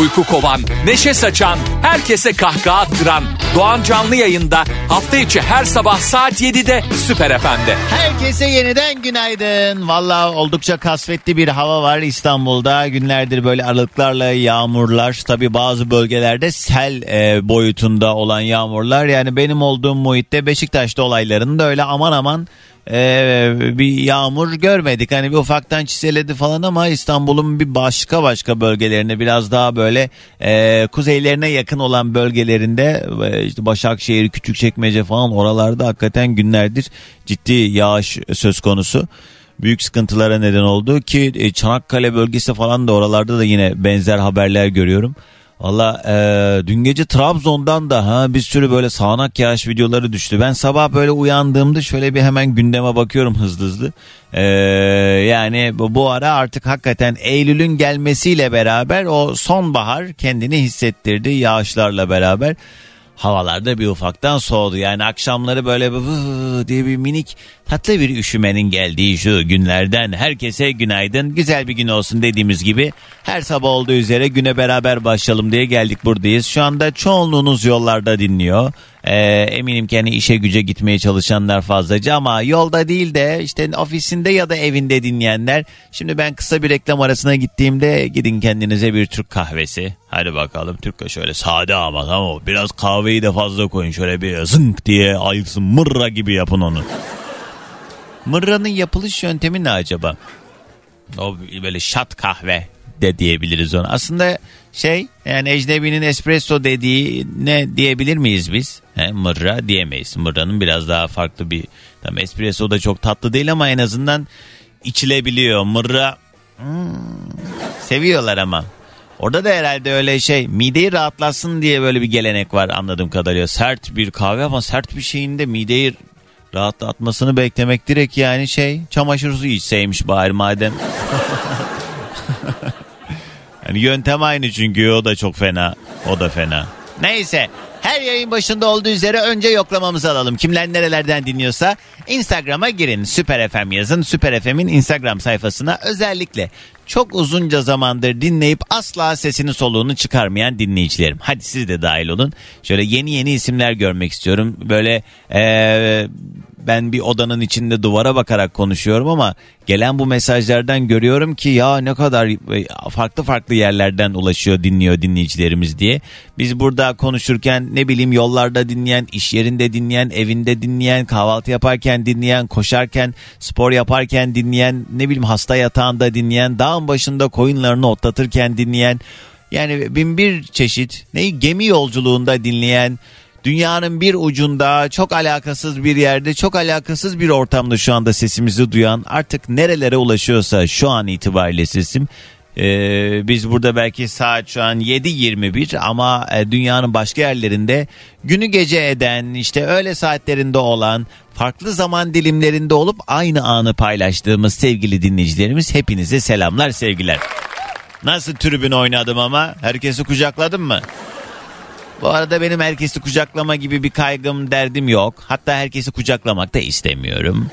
Uyku kovan, neşe saçan, herkese kahkaha attıran Doğan Canlı yayında hafta içi her sabah saat 7'de Süper FM'de. Herkese yeniden günaydın. Valla oldukça kasvetli bir hava var İstanbul'da. Günlerdir böyle aralıklarla yağmurlar. Tabi bazı bölgelerde sel e, boyutunda olan yağmurlar. Yani benim olduğum muhitte Beşiktaş'ta olaylarında öyle aman aman e, bir yağmur görmedik. Hani bir ufaktan çiseledi falan ama İstanbul'un bir başka başka bölgelerine biraz daha böyle e, kuzeylerine yakın olan bölgelerinde e, işte Başakşehir, Küçükçekmece falan oralarda hakikaten günlerdir ciddi yağış söz konusu büyük sıkıntılara neden oldu ki e, Çanakkale bölgesi falan da oralarda da yine benzer haberler görüyorum. Valla e, dün gece Trabzon'dan da ha bir sürü böyle sağanak yağış videoları düştü. Ben sabah böyle uyandığımda şöyle bir hemen gündeme bakıyorum hızlı hızlı. E, yani bu, ara artık hakikaten Eylül'ün gelmesiyle beraber o sonbahar kendini hissettirdi yağışlarla beraber havalarda bir ufaktan soğudu. Yani akşamları böyle diye bir minik tatlı bir üşümenin geldiği şu günlerden herkese günaydın. Güzel bir gün olsun dediğimiz gibi her sabah olduğu üzere güne beraber başlayalım diye geldik buradayız. Şu anda çoğunluğunuz yollarda dinliyor. Ee, eminim ki hani işe güce gitmeye çalışanlar fazlaca ama yolda değil de işte ofisinde ya da evinde dinleyenler. Şimdi ben kısa bir reklam arasına gittiğimde gidin kendinize bir Türk kahvesi. Hadi bakalım Türk şöyle sade ama tamam Biraz kahveyi de fazla koyun şöyle bir zınk diye ayıksın mırra gibi yapın onu. Mırranın yapılış yöntemi ne acaba? O böyle şat kahve de diyebiliriz ona. Aslında şey yani ecnebinin espresso dediği ne diyebilir miyiz biz? He, mırra diyemeyiz. Mırranın biraz daha farklı bir tam espresso da çok tatlı değil ama en azından içilebiliyor. Mırra hmm, seviyorlar ama. Orada da herhalde öyle şey mideyi rahatlatsın diye böyle bir gelenek var anladığım kadarıyla. Sert bir kahve ama sert bir şeyin de mideyi rahatlatmasını beklemek direkt yani şey çamaşır suyu içseymiş bari madem. yani yöntem aynı çünkü o da çok fena. O da fena. Neyse her yayın başında olduğu üzere önce yoklamamızı alalım. Kimler nerelerden dinliyorsa Instagram'a girin. Süper FM yazın. Süper FM'in Instagram sayfasına özellikle çok uzunca zamandır dinleyip asla sesini soluğunu çıkarmayan dinleyicilerim. Hadi siz de dahil olun. Şöyle yeni yeni isimler görmek istiyorum. Böyle ee, ben bir odanın içinde duvara bakarak konuşuyorum ama gelen bu mesajlardan görüyorum ki ya ne kadar e, farklı farklı yerlerden ulaşıyor dinliyor dinleyicilerimiz diye. Biz burada konuşurken ne bileyim yollarda dinleyen, iş yerinde dinleyen, evinde dinleyen, kahvaltı yaparken dinleyen, koşarken, spor yaparken dinleyen, ne bileyim hasta yatağında dinleyen, dağın başında koyunlarını otlatırken dinleyen yani bin bir çeşit ne gemi yolculuğunda dinleyen dünyanın bir ucunda çok alakasız bir yerde çok alakasız bir ortamda şu anda sesimizi duyan artık nerelere ulaşıyorsa şu an itibariyle sesim ee, biz burada belki saat şu an 7.21 ama e, dünyanın başka yerlerinde günü gece eden işte öğle saatlerinde olan farklı zaman dilimlerinde olup aynı anı paylaştığımız sevgili dinleyicilerimiz hepinize selamlar sevgiler. Nasıl tribün oynadım ama herkesi kucakladım mı? Bu arada benim herkesi kucaklama gibi bir kaygım derdim yok. Hatta herkesi kucaklamak da istemiyorum.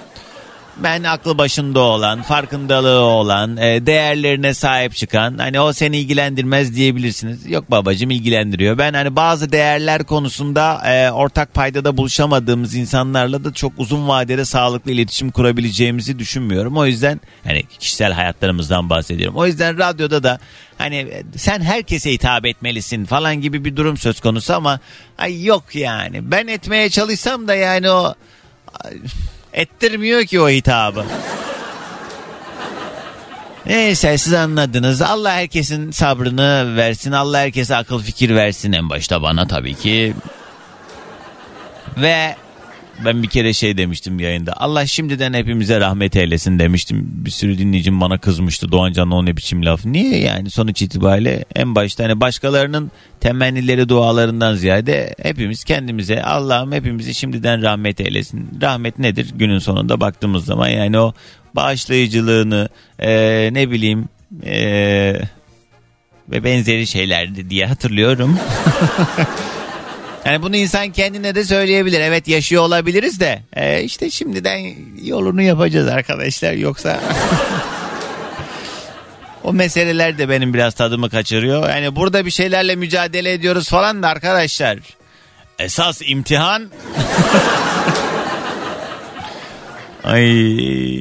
Ben aklı başında olan, farkındalığı olan, e, değerlerine sahip çıkan, hani o seni ilgilendirmez diyebilirsiniz. Yok babacım ilgilendiriyor. Ben hani bazı değerler konusunda e, ortak paydada buluşamadığımız insanlarla da çok uzun vadede sağlıklı iletişim kurabileceğimizi düşünmüyorum. O yüzden hani kişisel hayatlarımızdan bahsediyorum. O yüzden radyoda da hani e, sen herkese hitap etmelisin falan gibi bir durum söz konusu ama ay yok yani. Ben etmeye çalışsam da yani o ettirmiyor ki o hitabı. Neyse siz anladınız. Allah herkesin sabrını versin. Allah herkese akıl fikir versin en başta bana tabii ki. Ve ben bir kere şey demiştim yayında. Allah şimdiden hepimize rahmet eylesin demiştim. Bir sürü dinleyicim bana kızmıştı. Doğan Can o ne biçim laf. Niye yani sonuç itibariyle en başta hani başkalarının temennileri dualarından ziyade hepimiz kendimize Allah'ım hepimizi şimdiden rahmet eylesin. Rahmet nedir? Günün sonunda baktığımız zaman yani o bağışlayıcılığını e, ne bileyim e, ve benzeri şeylerdi diye hatırlıyorum. Yani bunu insan kendine de söyleyebilir. Evet yaşıyor olabiliriz de e, işte şimdiden yolunu yapacağız arkadaşlar yoksa o meseleler de benim biraz tadımı kaçırıyor. Yani burada bir şeylerle mücadele ediyoruz falan da arkadaşlar. Esas imtihan Ay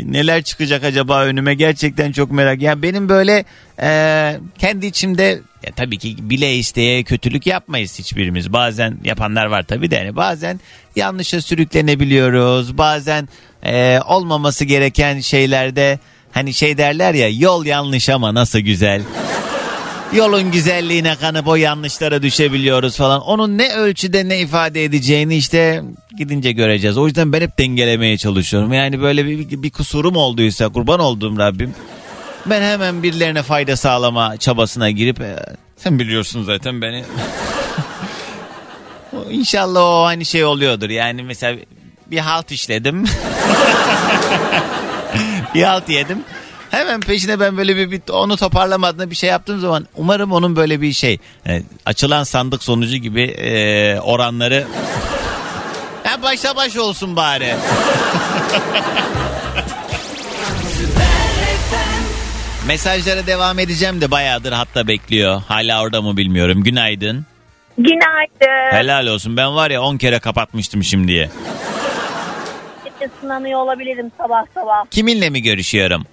neler çıkacak acaba önüme gerçekten çok merak. Yani benim böyle e, kendi içimde ya tabii ki bile isteye kötülük yapmayız hiçbirimiz. Bazen yapanlar var tabii de yani bazen yanlışa sürüklenebiliyoruz. Bazen e, olmaması gereken şeylerde hani şey derler ya yol yanlış ama nasıl güzel. Yolun güzelliğine kanıp o yanlışlara düşebiliyoruz falan. Onun ne ölçüde ne ifade edeceğini işte gidince göreceğiz. O yüzden ben hep dengelemeye çalışıyorum. Yani böyle bir, bir kusurum olduysa kurban olduğum Rabbim. Ben hemen birilerine fayda sağlama çabasına girip e, sen biliyorsun zaten beni. İnşallah o aynı şey oluyordur. Yani mesela bir halt işledim. bir halt yedim. Hemen peşine ben böyle bir, bir onu toparlamadığında bir şey yaptığım zaman umarım onun böyle bir şey e, açılan sandık sonucu gibi e, oranları ha, başa baş olsun bari. Mesajlara devam edeceğim de bayağıdır hatta bekliyor. Hala orada mı bilmiyorum. Günaydın. Günaydın. Helal olsun. Ben var ya 10 kere kapatmıştım şimdiye. Sınanıyor olabilirim sabah sabah. Kiminle mi görüşüyorum?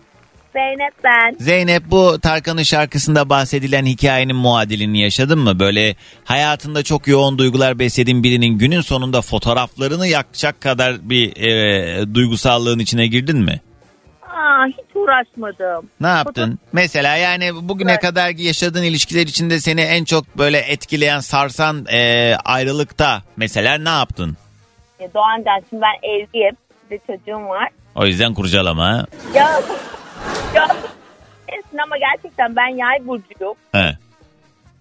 Zeynep ben. Zeynep bu Tarkan'ın şarkısında bahsedilen hikayenin muadilini yaşadın mı? Böyle hayatında çok yoğun duygular beslediğin birinin günün sonunda fotoğraflarını yakacak kadar bir e, duygusallığın içine girdin mi? Aa, hiç uğraşmadım. Ne yaptın? Mesela yani bugüne Evet. kadar yaşadığın ilişkiler içinde seni en çok böyle etkileyen, sarsan e, ayrılıkta mesela ne yaptın? E, Doğancan şimdi ben evliyim. Bir çocuğum var. O yüzden kurcalama. Ya, ya Esin ama gerçekten ben yay burcuyum. He.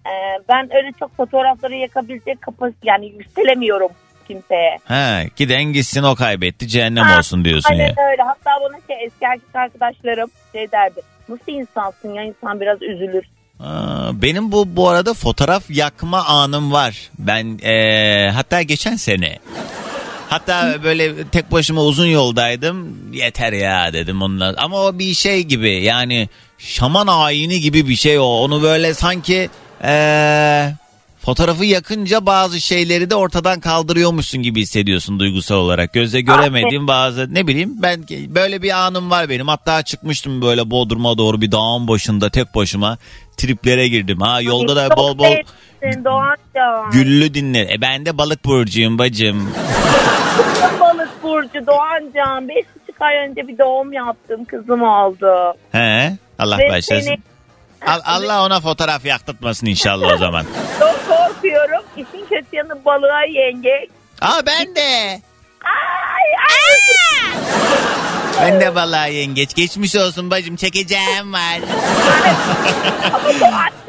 Ee, ben öyle çok fotoğrafları yakabilecek kapasite yani yükselemiyorum kimseye. He, giden gitsin o kaybetti cehennem Ha, olsun diyorsun ya. Aynen öyle. Hatta bana şey eski erkek arkadaşlarım şey derdi. Nasıl insansın ya insan biraz üzülür. Aa, Benim bu bu arada fotoğraf yakma anım var. Ben eee, hatta geçen sene. Hatta böyle tek başıma uzun yoldaydım. Yeter ya dedim onunla. Ama o bir şey gibi yani şaman ayini gibi bir şey o. Onu böyle sanki eee, fotoğrafı yakınca bazı şeyleri de ortadan kaldırıyormuşsun gibi hissediyorsun duygusal olarak. Gözle göremediğim bazı ne bileyim ben böyle bir anım var benim. Hatta çıkmıştım böyle Bodrum'a doğru bir dağın başında tek başıma triplere girdim. Ha yolda da bol bol sevsin Doğancan. güllü dinle. E ben de balık burcuyum bacım. balık burcu Doğancan. Beş buçuk ay önce bir doğum yaptım. Kızım oldu. He Allah Ve başlasın. seni Al- Allah ona fotoğraf yaktırtmasın inşallah o zaman. çok korkuyorum. İşin kötü yanı balığa yenge. Aa ben de. Ay ay. Ben de vallahi yengeç. Geçmiş olsun bacım çekeceğim var. Ama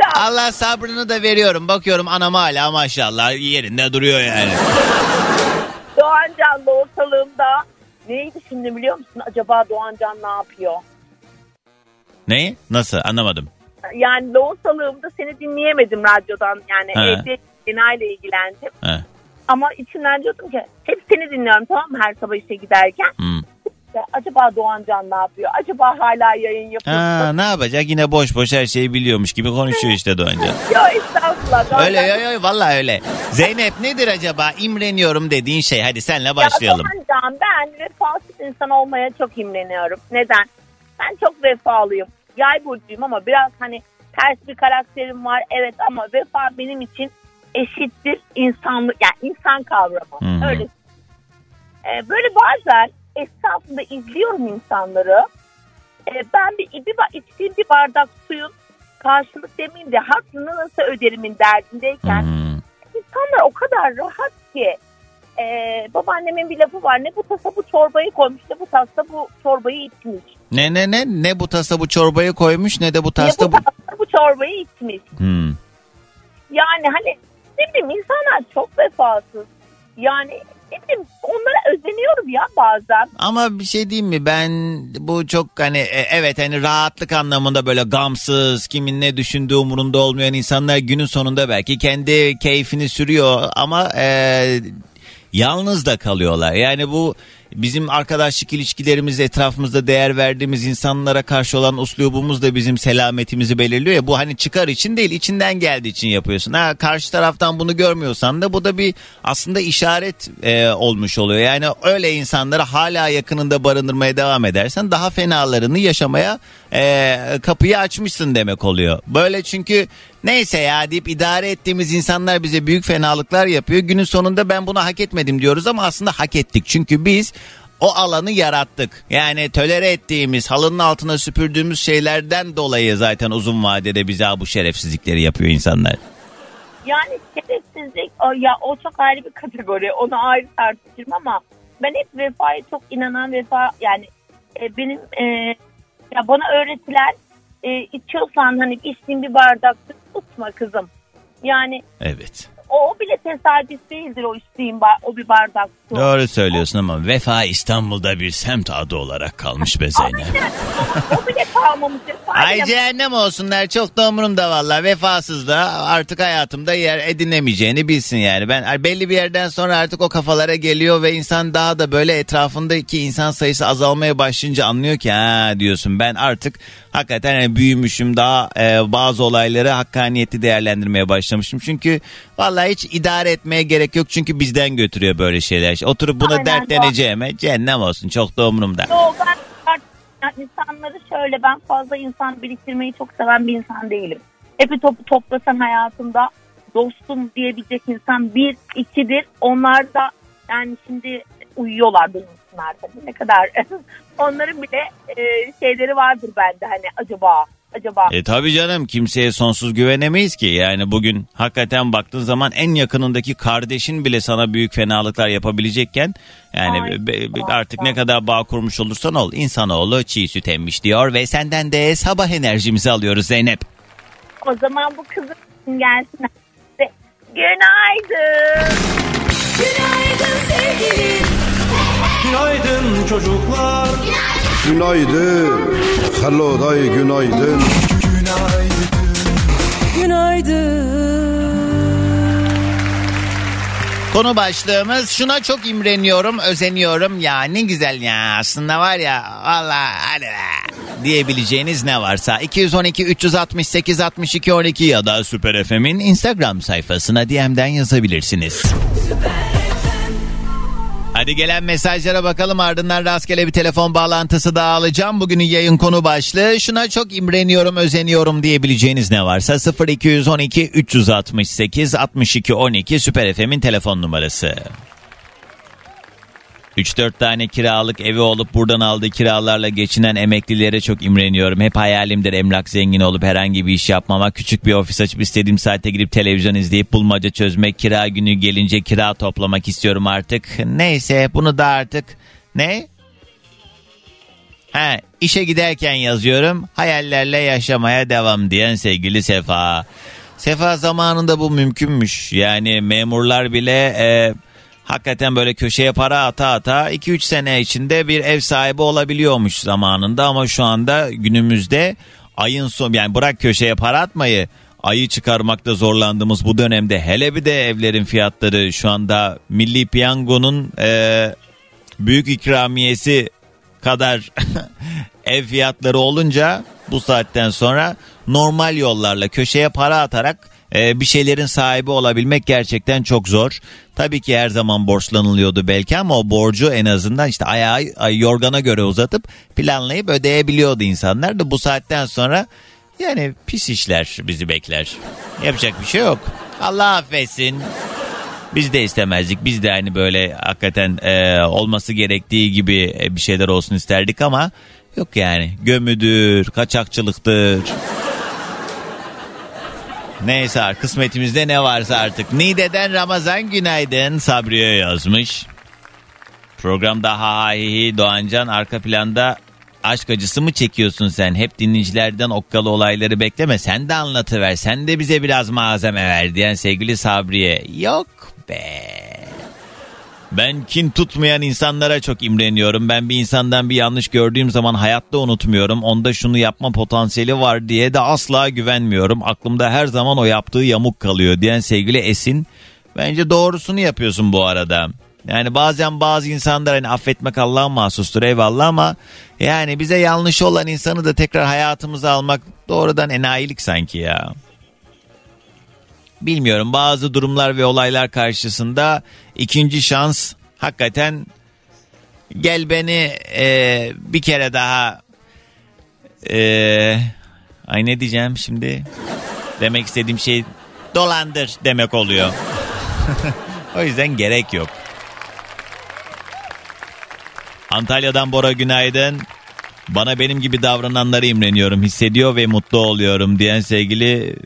Doğancan. Allah sabrını da veriyorum. Bakıyorum anam hala maşallah yerinde duruyor yani. Doğancan'la ortalığımda neydi şimdi biliyor musun? Acaba Doğancan ne yapıyor? Ne? Nasıl? Anlamadım. Yani loğusalığımda seni dinleyemedim radyodan. Yani He. evde binayla ilgilendim. He. Ama içimden diyordum ki hep seni dinliyorum tamam mı her sabah işe giderken. Hmm. İşte acaba Doğancan ne yapıyor? Acaba hala yayın yapıyor? mu? Ha, ne yapacak? Yine boş boş her şeyi biliyormuş gibi konuşuyor işte Doğancan. Yok estağfurullah. Doğancan- Öyle yo yo vallahi öyle. Zeynep nedir acaba imreniyorum dediğin şey? Hadi senle başlayalım. Ya Doğancan ben vefasız insan olmaya çok imreniyorum. Neden? Ben çok vefalıyım. Yay burcuyum ama biraz hani ters bir karakterim var. Evet ama vefa benim için eşittir insanlık. Yani insan kavramı. Hı hı. Öyle. Ee, böyle bazen etrafında izliyorum insanları. Ee, ben bir, bir ba- içtiğim bir bardak suyun karşılık demeyeyim de hakkını nasıl öderimin derdindeyken Hmm. insanlar o kadar rahat ki. Ee, babaannemin bir lafı var. Ne bu tasa bu çorbayı koymuş ne bu tasta bu çorbayı içmiş. Ne ne ne? Ne bu tasta bu çorbayı koymuş ne de bu bu bu... tasta bu çorbayı içmiş. Hmm. Yani hani ne bileyim insanlar çok vefasız. Yani Bileyim, onlara özeniyorum ya bazen. Ama bir şey diyeyim mi ben bu çok hani e, evet hani rahatlık anlamında böyle gamsız kimin ne düşündüğü umurunda olmayan insanlar günün sonunda belki kendi keyfini sürüyor ama e, yalnız da kalıyorlar. Yani bu bizim arkadaşlık ilişkilerimiz etrafımızda değer verdiğimiz insanlara karşı olan uslubumuz da bizim selametimizi belirliyor ya. Bu hani çıkar için değil içinden geldiği için yapıyorsun. Ha, karşı taraftan bunu görmüyorsan da bu da bir aslında işaret e, olmuş oluyor. Yani öyle insanları hala yakınında barındırmaya devam edersen daha fenalarını yaşamaya e, kapıyı açmışsın demek oluyor. Böyle çünkü neyse ya deyip idare ettiğimiz insanlar bize büyük fenalıklar yapıyor. Günün sonunda ben bunu hak etmedim diyoruz ama aslında hak ettik. Çünkü biz o alanı yarattık. Yani tölere ettiğimiz, halının altına süpürdüğümüz şeylerden dolayı zaten uzun vadede bize bu şerefsizlikleri yapıyor insanlar. Yani şerefsizlik o, ya o çok ayrı bir kategori. Onu ayrı tartışırım ama ben hep vefaya çok inanan vefa yani e, benim e, ya bana öğretilen e, içiyorsan hani içtiğin bir bardak tutma kızım. Yani Evet. O, bile tesadüf değildir o içtiğin bar, o bir bardak su. Doğru söylüyorsun ama vefa İstanbul'da bir semt adı olarak kalmış be Zeynep. o bile kalmamış. Ay cehennem olsunlar çok da umurumda valla vefasız da artık hayatımda yer edinemeyeceğini bilsin yani. Ben belli bir yerden sonra artık o kafalara geliyor ve insan daha da böyle etrafındaki insan sayısı azalmaya başlayınca anlıyor ki ha diyorsun ben artık hakikaten hani büyümüşüm daha e, bazı olayları hakkaniyetli değerlendirmeye başlamışım. Çünkü vallahi hiç idare etmeye gerek yok çünkü bizden götürüyor böyle şeyler. Oturup buna Aynen, dertleneceğime cehennem olsun çok da umurumda. Yo, ben yani insanları şöyle ben fazla insan biriktirmeyi çok seven bir insan değilim. Hepi topu toplasan hayatımda dostum diyebilecek insan bir ikidir. Onlar da yani şimdi uyuyorlar duymasınlar tabii ne kadar. Onların bile e, şeyleri vardır bende hani acaba acaba. E tabi canım kimseye sonsuz güvenemeyiz ki. Yani bugün hakikaten baktığın zaman en yakınındaki kardeşin bile sana büyük fenalıklar yapabilecekken yani Ay, be- be- artık ne kadar bağ kurmuş olursan ol insanoğlu çiğ süt emmiş diyor ve senden de sabah enerjimizi alıyoruz Zeynep. O zaman bu kızım gelsin. Günaydın. Günaydın sevgilim. Günaydın çocuklar. Günaydın. Hello day günaydın. Günaydın. Konu başlığımız şuna çok imreniyorum, özeniyorum ya ne güzel ya aslında var ya valla hadi be diyebileceğiniz ne varsa 212 368 62 12 ya da Süper FM'in Instagram sayfasına DM'den yazabilirsiniz. Hadi gelen mesajlara bakalım ardından rastgele bir telefon bağlantısı daha alacağım. Bugünün yayın konu başlığı şuna çok imreniyorum özeniyorum diyebileceğiniz ne varsa 0212 368 62 12 Süper FM'in telefon numarası. 3-4 tane kiralık evi olup buradan aldığı kiralarla geçinen emeklilere çok imreniyorum. Hep hayalimdir emlak zengini olup herhangi bir iş yapmamak. Küçük bir ofis açıp istediğim saatte girip televizyon izleyip bulmaca çözmek. Kira günü gelince kira toplamak istiyorum artık. Neyse bunu da artık ne? He, işe giderken yazıyorum. Hayallerle yaşamaya devam diyen sevgili Sefa. Sefa zamanında bu mümkünmüş. Yani memurlar bile e, hakikaten böyle köşeye para ata ata 2-3 sene içinde bir ev sahibi olabiliyormuş zamanında. Ama şu anda günümüzde ayın son yani bırak köşeye para atmayı ayı çıkarmakta zorlandığımız bu dönemde hele bir de evlerin fiyatları. Şu anda Milli Piyango'nun e, büyük ikramiyesi kadar ev fiyatları olunca bu saatten sonra normal yollarla köşeye para atarak e, bir şeylerin sahibi olabilmek gerçekten çok zor. Tabii ki her zaman borçlanılıyordu belki ama o borcu en azından işte ayağı ay, yorgana göre uzatıp planlayıp ödeyebiliyordu insanlar da bu saatten sonra yani pis işler bizi bekler. Yapacak bir şey yok. Allah affetsin. Biz de istemezdik. Biz de hani böyle hakikaten e, olması gerektiği gibi e, bir şeyler olsun isterdik ama yok yani. Gömüdür, kaçakçılıktır. Neyse kısmetimizde ne varsa artık. Nide'den Ramazan günaydın Sabriye yazmış. Programda ha ha Doğancan arka planda aşk acısı mı çekiyorsun sen? Hep dinleyicilerden okkalı olayları bekleme. Sen de anlatıver. Sen de bize biraz malzeme ver diyen sevgili Sabriye. Yok be. Ben kin tutmayan insanlara çok imreniyorum. Ben bir insandan bir yanlış gördüğüm zaman hayatta unutmuyorum. Onda şunu yapma potansiyeli var diye de asla güvenmiyorum. Aklımda her zaman o yaptığı yamuk kalıyor diyen sevgili Esin. Bence doğrusunu yapıyorsun bu arada. Yani bazen bazı insanlar hani affetmek Allah'a mahsustur eyvallah ama yani bize yanlış olan insanı da tekrar hayatımıza almak doğrudan enayilik sanki ya. Bilmiyorum bazı durumlar ve olaylar karşısında ikinci şans hakikaten gel beni e, bir kere daha e, ay ne diyeceğim şimdi demek istediğim şey dolandır demek oluyor. o yüzden gerek yok. Antalya'dan Bora günaydın. Bana benim gibi davrananları imreniyorum, hissediyor ve mutlu oluyorum diyen sevgili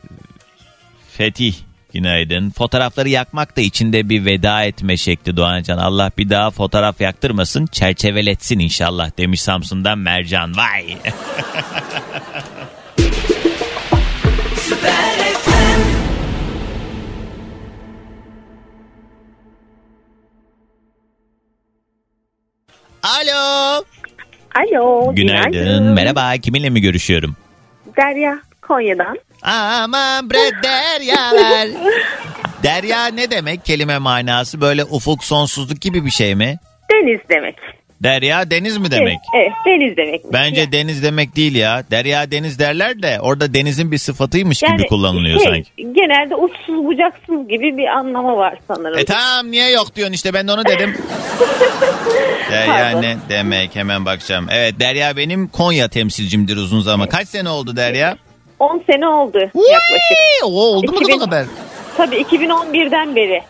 Fetih günaydın. Fotoğrafları yakmak da içinde bir veda etme şekli Doğancan. Allah bir daha fotoğraf yaktırmasın, çerçeveletsin inşallah demiş Samsun'dan Mercan. Vay! Alo. Alo. Günaydın. Merhaba. Kiminle mi görüşüyorum? Derya Konya'dan. Aman bre deryalar. Derya ne demek kelime manası? Böyle ufuk sonsuzluk gibi bir şey mi? Deniz demek. Derya deniz mi demek? Evet, evet deniz demek. Bence deniz demek değil ya. Derya deniz derler de orada denizin bir sıfatıymış Yani gibi kullanılıyor şey, sanki. Genelde uçsuz bucaksız gibi bir anlamı var sanırım. E tamam niye yok diyorsun işte ben de onu dedim. Derya Pardon. ne demek hemen bakacağım. Evet Derya benim Konya temsilcimdir uzun zaman. Kaç sene oldu Derya? 10 sene oldu yaklaşık. O oldu mu kız o 2000 kadar? Tabii 2011'den beri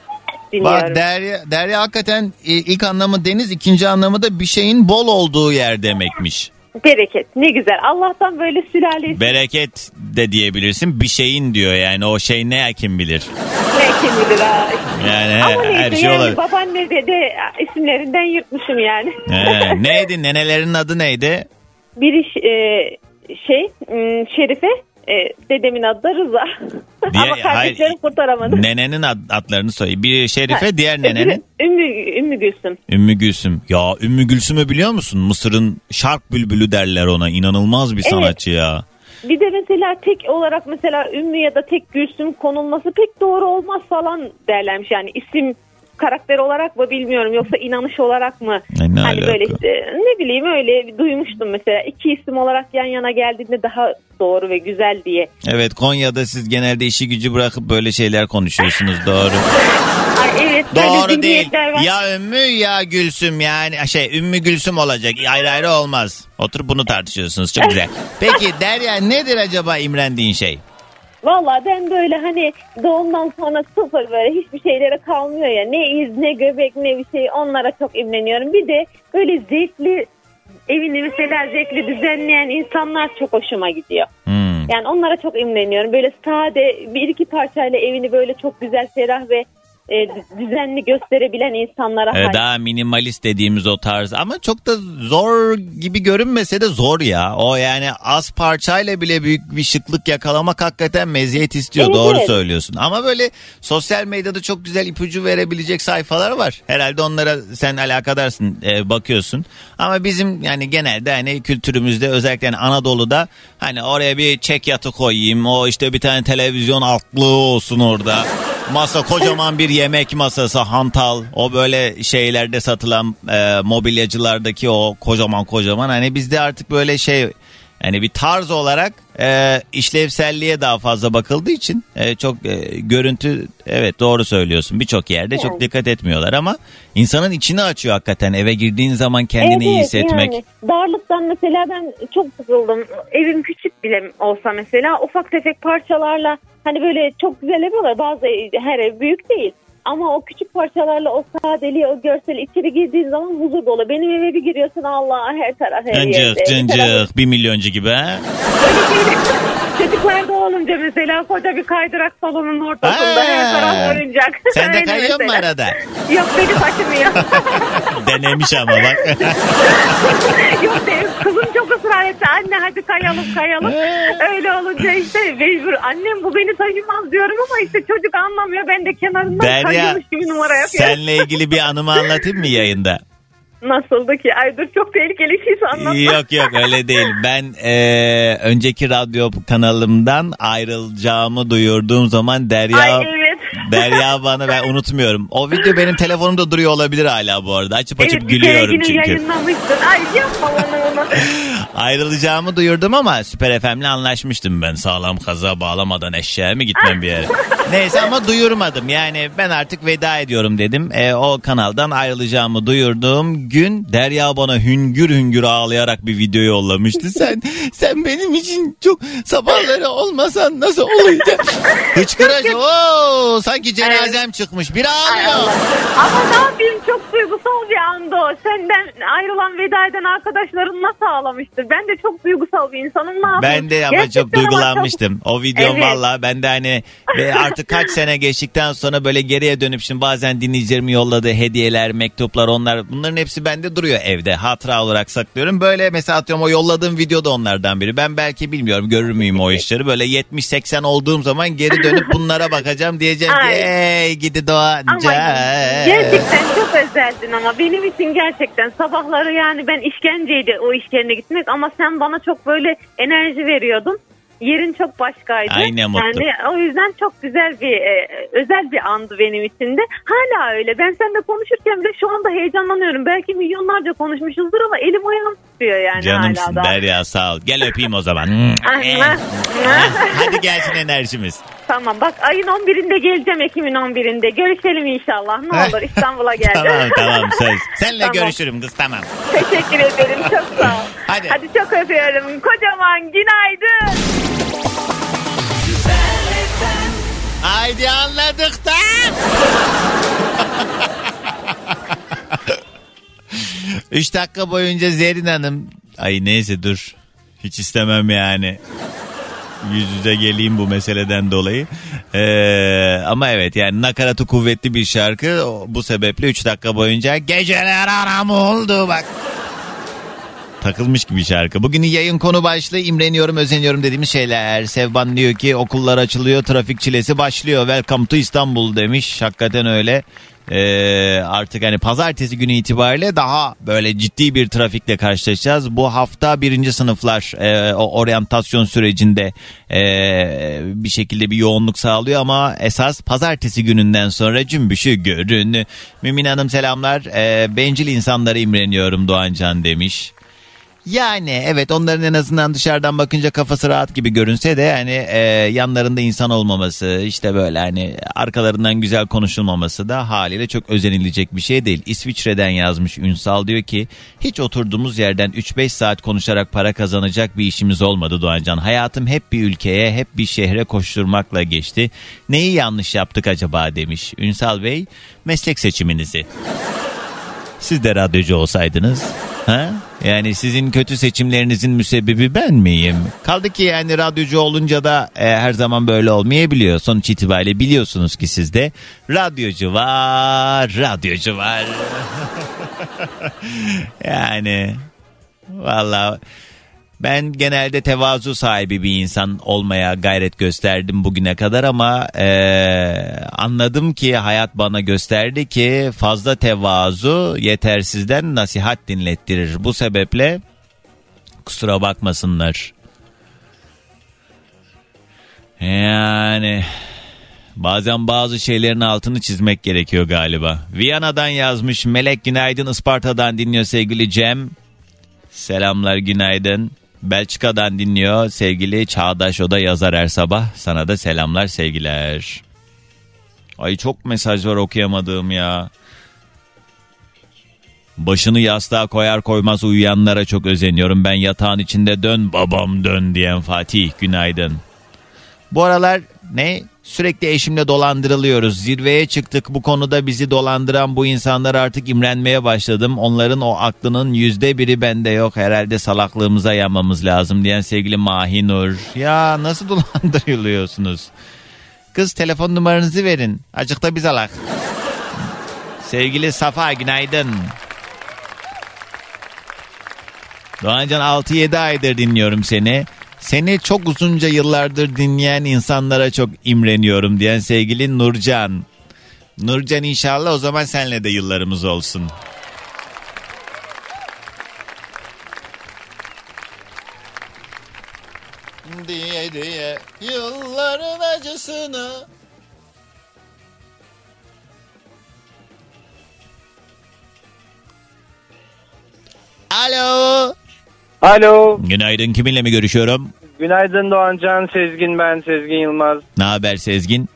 dinliyorum. Bak Derya, Derya hakikaten e, ilk anlamı deniz ikinci anlamı da bir şeyin bol olduğu yer demekmiş. Bereket ne güzel. Allah'tan böyle sülale Bereket de diyebilirsin bir şeyin diyor yani o şey ne kim bilir. ne kim bilir ha. Yani Ama neyse her şey yani olabilir. babaanne dede isimlerinden yırtmışım yani. He, neydi nenelerin adı neydi? Biri e, şey m, Şerife e, dedemin adı da Rıza. Diye- Ama kardeşlerim kurtaramadı. Nenenin ad- adlarını söyle. Biri Şerife Ha, diğer nenenin Ümmü, Ümmü Gülsüm. Ümmü Gülsüm. Ya Ümmü Gülsüm'ü biliyor musun? Mısır'ın şark bülbülü derler ona. İnanılmaz bir Evet. sanatçı ya. Bir de mesela tek olarak mesela Ümmü ya da tek Gülsüm konulması pek doğru olmaz falan derlermiş. Yani isim karakter olarak mı bilmiyorum yoksa inanış olarak mı? E, ne hani alaka? böyle işte ne bileyim öyle duymuştum mesela. iki isim olarak yan yana geldiğinde daha doğru ve güzel diye. Evet Konya'da siz genelde işi gücü bırakıp böyle şeyler konuşuyorsunuz doğru. Ay evet doğru değil. var. Ya Ümmü ya Gülsüm yani şey Ümmü Gülsüm olacak. Ayrı ayrı olmaz. Oturup bunu tartışıyorsunuz. Çok güzel. Peki Derya nedir acaba imrendiğin şey? Valla ben böyle hani doğumdan sonra sıfır böyle hiçbir şeylere kalmıyor ya. Ne iz ne göbek ne bir şey onlara çok imreniyorum. Bir de böyle zevkli evini mesela zevkli düzenleyen insanlar çok hoşuma gidiyor. Hmm. Yani onlara çok imreniyorum. Böyle sade bir iki parçayla evini böyle çok güzel ferah ve e, düzenli gösterebilen insanlara Ee, daha minimalist dediğimiz o tarz ama çok da zor gibi görünmese de zor ya. O yani az parçayla bile büyük bir şıklık yakalamak hakikaten meziyet istiyor. Evet, Doğru evet. söylüyorsun. Ama böyle sosyal medyada çok güzel ipucu verebilecek sayfalar var. Herhalde onlara sen alakadarsın e, bakıyorsun. Ama bizim yani genelde hani kültürümüzde özellikle hani Anadolu'da hani oraya bir çek yatı koyayım. O işte bir tane televizyon altlığı olsun orada. Masa kocaman bir yemek masası hantal o böyle şeylerde satılan e, mobilyacılardaki o kocaman kocaman hani bizde artık böyle şey yani bir tarz olarak e, işlevselliğe daha fazla bakıldığı için e, çok e, görüntü evet doğru söylüyorsun birçok yerde çok Yani. dikkat etmiyorlar ama insanın içini açıyor hakikaten eve girdiğin zaman kendini iyi Evet, hissetmek. Yani darlıktan mesela ben çok sıkıldım. Evim küçük bile olsa mesela ufak tefek parçalarla hani böyle çok güzel yapıyorlar. Bazı ev- her ev büyük değil. Ama o küçük parçalarla o sadeliği, o görseli içeri girdiğin zaman huzur dolu. Benim eve bir giriyorsun Allah her taraf her. Cıncık cıncık bir milyoncu gibi ha. Çocuklarda olunca mesela koca bir kaydırak salonun ortasında her taraf oyuncak. Sen de Öyle kayıyor mu mesela. arada? Yok beni taşımıyor. Denemiş ama bak. Yok değil. Kızım çok ısrar nihayet anne hadi kayalım kayalım. Öyle olunca işte mecbur annem bu beni taşımaz diyorum ama işte çocuk anlamıyor. Ben de kenarından Derya kayıyormuş gibi numara yapıyorum. senle ilgili bir anımı anlatayım mı yayında? Nasıldı ki? Ay dur çok tehlikeli şeyse anlatma. Yok yok öyle değil. Ben e, önceki radyo kanalımdan ayrılacağımı duyurduğum zaman Derya Ay evet. Derya bana ben unutmuyorum. O video benim telefonumda duruyor olabilir hala bu arada. Açıp açıp evet, gülüyorum çünkü. yayınlamıştın. Ay yapma bana onu. Ayrılacağımı duyurdum ama Süper FM'le anlaşmıştım ben. Sağlam kaza bağlamadan eşeğe mi gitmem bir yere. Neyse ama duyurmadım. Yani ben artık veda ediyorum dedim. E, o kanaldan ayrılacağımı duyurduğum gün Derya bana hüngür hüngür ağlayarak bir video yollamıştı. Sen sen benim için çok sabahları olmasan nasıl olacak? Hıçkıracı. Oo, sanki cenazem çıkmış. Bir ağlıyor. Ama ne yapayım çok duygusal bir andı o. Senden ayrılan veda eden arkadaşların nasıl ağlamıştır? Ben de çok duygusal bir insanım. Ne? Ben de ama Gerçekten çok duygulanmıştım. O videom Evet. valla ben de hani ve artık kaç sene geçtikten sonra böyle geriye dönüp şimdi bazen dinleyicilerim yolladığı hediyeler, mektuplar onlar bunların hepsi bende duruyor evde. Hatıra olarak saklıyorum. Böyle mesela atıyorum o yolladığım video da onlardan biri. Ben belki bilmiyorum görür müyüm o işleri. Böyle 70-80 olduğum zaman geri dönüp bunlara bakacağım diyeceğim ki ey gidi doğanca. gerçekten çok özeldin ama benim için gerçekten sabahları yani ben işkenceydi o iş yerine gitmek ama sen bana çok böyle enerji veriyordun. Yerin çok başkaydı. Ay ne mutlu. Yani o yüzden çok güzel bir e, özel bir andı benim için de. Hala öyle. Ben seninle konuşurken bile şu anda heyecanlanıyorum. Belki milyonlarca konuşmuşuzdur ama elim ayağım tutuyor yani hala Canımsın da. Derya sağ ol. Gel öpeyim o zaman. Ah, Hadi gelsin enerjimiz. Tamam bak ayın 11'inde geleceğim Ekim'in 11'inde. Görüşelim inşallah. Ne olur İstanbul'a gel. tamam tamam söz. Seninle Tamam. görüşürüm kız tamam. Teşekkür ederim. Çok sağ ol. Hadi. Hadi çok öpüyorum. Kocaman günaydın. Haydi anladık da. Üç dakika boyunca Zerrin Hanım. Ay neyse dur. Hiç istemem yani. Yüz yüze geleyim bu meseleden dolayı. Ee, ama evet yani nakaratı kuvvetli bir şarkı. Bu sebeple 3 dakika boyunca geceler aram oldu bak. Takılmış gibi şarkı. Bugün yayın konu başlığı imreniyorum özeniyorum dediğimiz şeyler. Sevban diyor ki okullar açılıyor trafik çilesi başlıyor. Welcome to İstanbul demiş. Hakikaten öyle. Ee, artık hani pazartesi günü itibariyle daha böyle ciddi bir trafikle karşılaşacağız. Bu hafta birinci sınıflar e, o oryantasyon sürecinde e, bir şekilde bir yoğunluk sağlıyor ama esas pazartesi gününden sonra cümbüşü görün. Mümin Hanım selamlar. E, bencil insanlara imreniyorum Doğancan demiş. Yani evet onların en azından dışarıdan bakınca kafası rahat gibi görünse de hani e, yanlarında insan olmaması işte böyle hani arkalarından güzel konuşulmaması da haliyle çok özenilecek bir şey değil. İsviçre'den yazmış Ünsal diyor ki hiç oturduğumuz yerden 3-5 saat konuşarak para kazanacak bir işimiz olmadı Doğancan. Hayatım hep bir ülkeye hep bir şehre koşturmakla geçti. Neyi yanlış yaptık acaba demiş Ünsal Bey meslek seçiminizi. Siz de radyocu olsaydınız. Ha? Yani sizin kötü seçimlerinizin müsebbibi ben miyim? Kaldı ki yani radyocu olunca da e, her zaman böyle olmayabiliyor. Sonuç itibariyle biliyorsunuz ki sizde radyocu var, radyocu var. yani valla ben genelde tevazu sahibi bir insan olmaya gayret gösterdim bugüne kadar ama eee, anladım ki hayat bana gösterdi ki fazla tevazu yetersizden nasihat dinlettirir. Bu sebeple kusura bakmasınlar. Yani bazen bazı şeylerin altını çizmek gerekiyor galiba. Viyana'dan yazmış Melek Günaydın Isparta'dan dinliyor sevgili Cem. Selamlar günaydın. Belçika'dan dinliyor sevgili Çağdaş o da yazar her sabah. Sana da selamlar sevgiler. Ay çok mesaj var okuyamadığım ya. Başını yastığa koyar koymaz uyuyanlara çok özeniyorum. Ben yatağın içinde dön babam dön diyen Fatih günaydın. Bu aralar ne? Sürekli eşimle dolandırılıyoruz. Zirveye çıktık. Bu konuda bizi dolandıran bu insanlar artık imrenmeye başladım. Onların o aklının yüzde biri bende yok. Herhalde salaklığımıza yanmamız lazım diyen sevgili Mahinur. Ya nasıl dolandırılıyorsunuz? Kız telefon numaranızı verin. Acıkta biz alak. Sevgili Safa günaydın. Doğancan 6-7 aydır dinliyorum seni. Seni çok uzunca yıllardır dinleyen insanlara çok imreniyorum diyen sevgili Nurcan. Nurcan inşallah o zaman senle de yıllarımız olsun. Diye diye yılların acısını Alo. Alo. Günaydın kiminle mi görüşüyorum? Günaydın Doğancan. Sezgin ben. Sezgin Yılmaz. Ne haber Sezgin?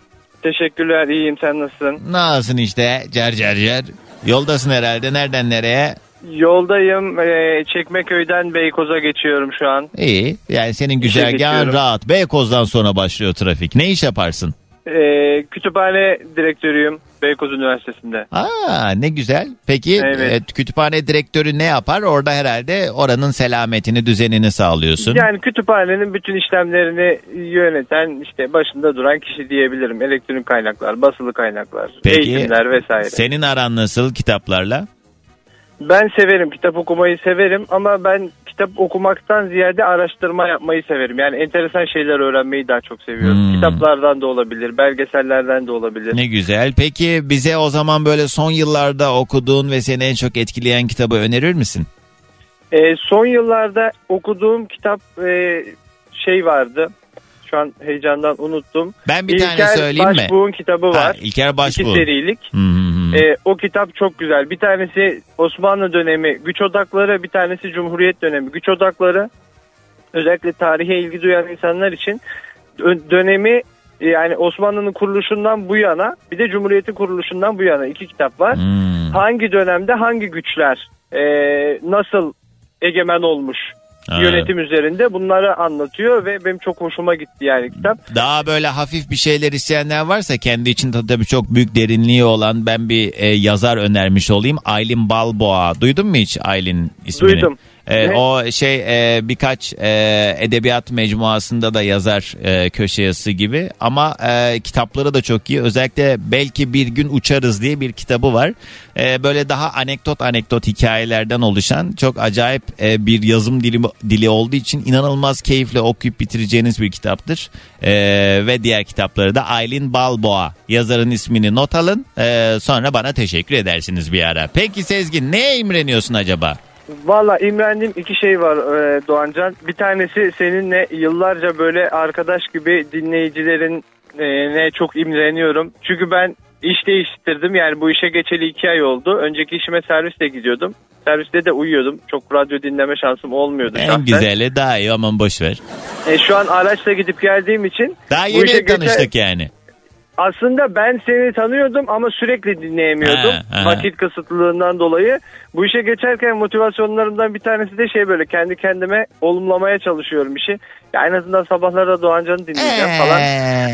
Teşekkürler. iyiyim Sen nasılsın? Nasılsın işte cer cer cer. Yoldasın herhalde nereden nereye? Yoldayım. Ee, Çekmeköy'den Beykoz'a geçiyorum şu an. İyi yani senin güzergahın geçiyorum. rahat. Beykoz'dan sonra başlıyor trafik. Ne iş yaparsın? Ee, kütüphane direktörüyüm Beykoz Üniversitesi'nde. Aa ne güzel. Peki Evet. e, kütüphane direktörü ne yapar? Orada herhalde oranın selametini, düzenini sağlıyorsun. Yani kütüphanenin bütün işlemlerini yöneten işte başında duran kişi diyebilirim. Elektronik kaynaklar, basılı kaynaklar, Peki eğitimler vesaire. senin aran nasıl kitaplarla? Ben severim kitap okumayı severim ama ben kitap okumaktan ziyade araştırma yapmayı severim. Yani enteresan şeyler öğrenmeyi daha çok seviyorum. Hmm. Kitaplardan da olabilir, belgesellerden de olabilir. Ne güzel. Peki bize o zaman böyle son yıllarda okuduğun ve seni en çok etkileyen kitabı önerir misin? Ee, son yıllarda okuduğum kitap e, şey vardı. Şu an heyecandan unuttum. Ben bir İlker tane söyleyeyim mi? Başbuğ'un kitabı Ha, var. İlker İki Başbuğ. serilik. Hı hı Ee, o kitap çok güzel. Bir tanesi Osmanlı dönemi güç odakları, bir tanesi Cumhuriyet dönemi güç odakları. Özellikle tarihe ilgi duyan insanlar için dö- dönemi yani Osmanlı'nın kuruluşundan bu yana bir de Cumhuriyet'in kuruluşundan bu yana iki kitap var. Hmm. Hangi dönemde hangi güçler e, nasıl egemen olmuş Ha. yönetim üzerinde bunları anlatıyor ve benim çok hoşuma gitti yani kitap. Daha böyle hafif bir şeyler isteyenler varsa kendi için de tabii çok büyük derinliği olan ben bir e, yazar önermiş olayım. Aylin Balboa. Duydun mu hiç Aylin ismini? Duydum. E, Ne? o şey e, birkaç e, edebiyat mecmuasında da yazar e, köşe yazısı gibi ama e, kitapları da çok iyi. Özellikle belki bir gün uçarız diye bir kitabı var. E, böyle daha anekdot anekdot hikayelerden oluşan çok acayip e, bir yazım dili dili olduğu için inanılmaz keyifle okuyup bitireceğiniz bir kitaptır. E, ve diğer kitapları da Aylin Balboa yazarın ismini not alın. E, sonra bana teşekkür edersiniz bir ara. Peki Sezgin neye imreniyorsun acaba? Valla imrendiğim iki şey var e, Doğancan. Bir tanesi seninle yıllarca böyle arkadaş gibi dinleyicilerin e, ne çok imreniyorum. Çünkü ben iş değiştirdim yani bu işe geçeli iki ay oldu. Önceki işime servisle gidiyordum. Serviste de uyuyordum. Çok radyo dinleme şansım olmuyordu En şahsen. güzeli daha iyi aman boş ver. E, şu an araçla gidip geldiğim için Daha yeni tanıştık yani. Aslında ben seni tanıyordum ama sürekli dinleyemiyordum. Ha, ha. Vakit kısıtlılığından dolayı. Bu işe geçerken motivasyonlarımdan bir tanesi de şey böyle kendi kendime olumlamaya çalışıyorum işi. Ya en azından sabahlarda Doğancan'ı dinleyeceğim falan.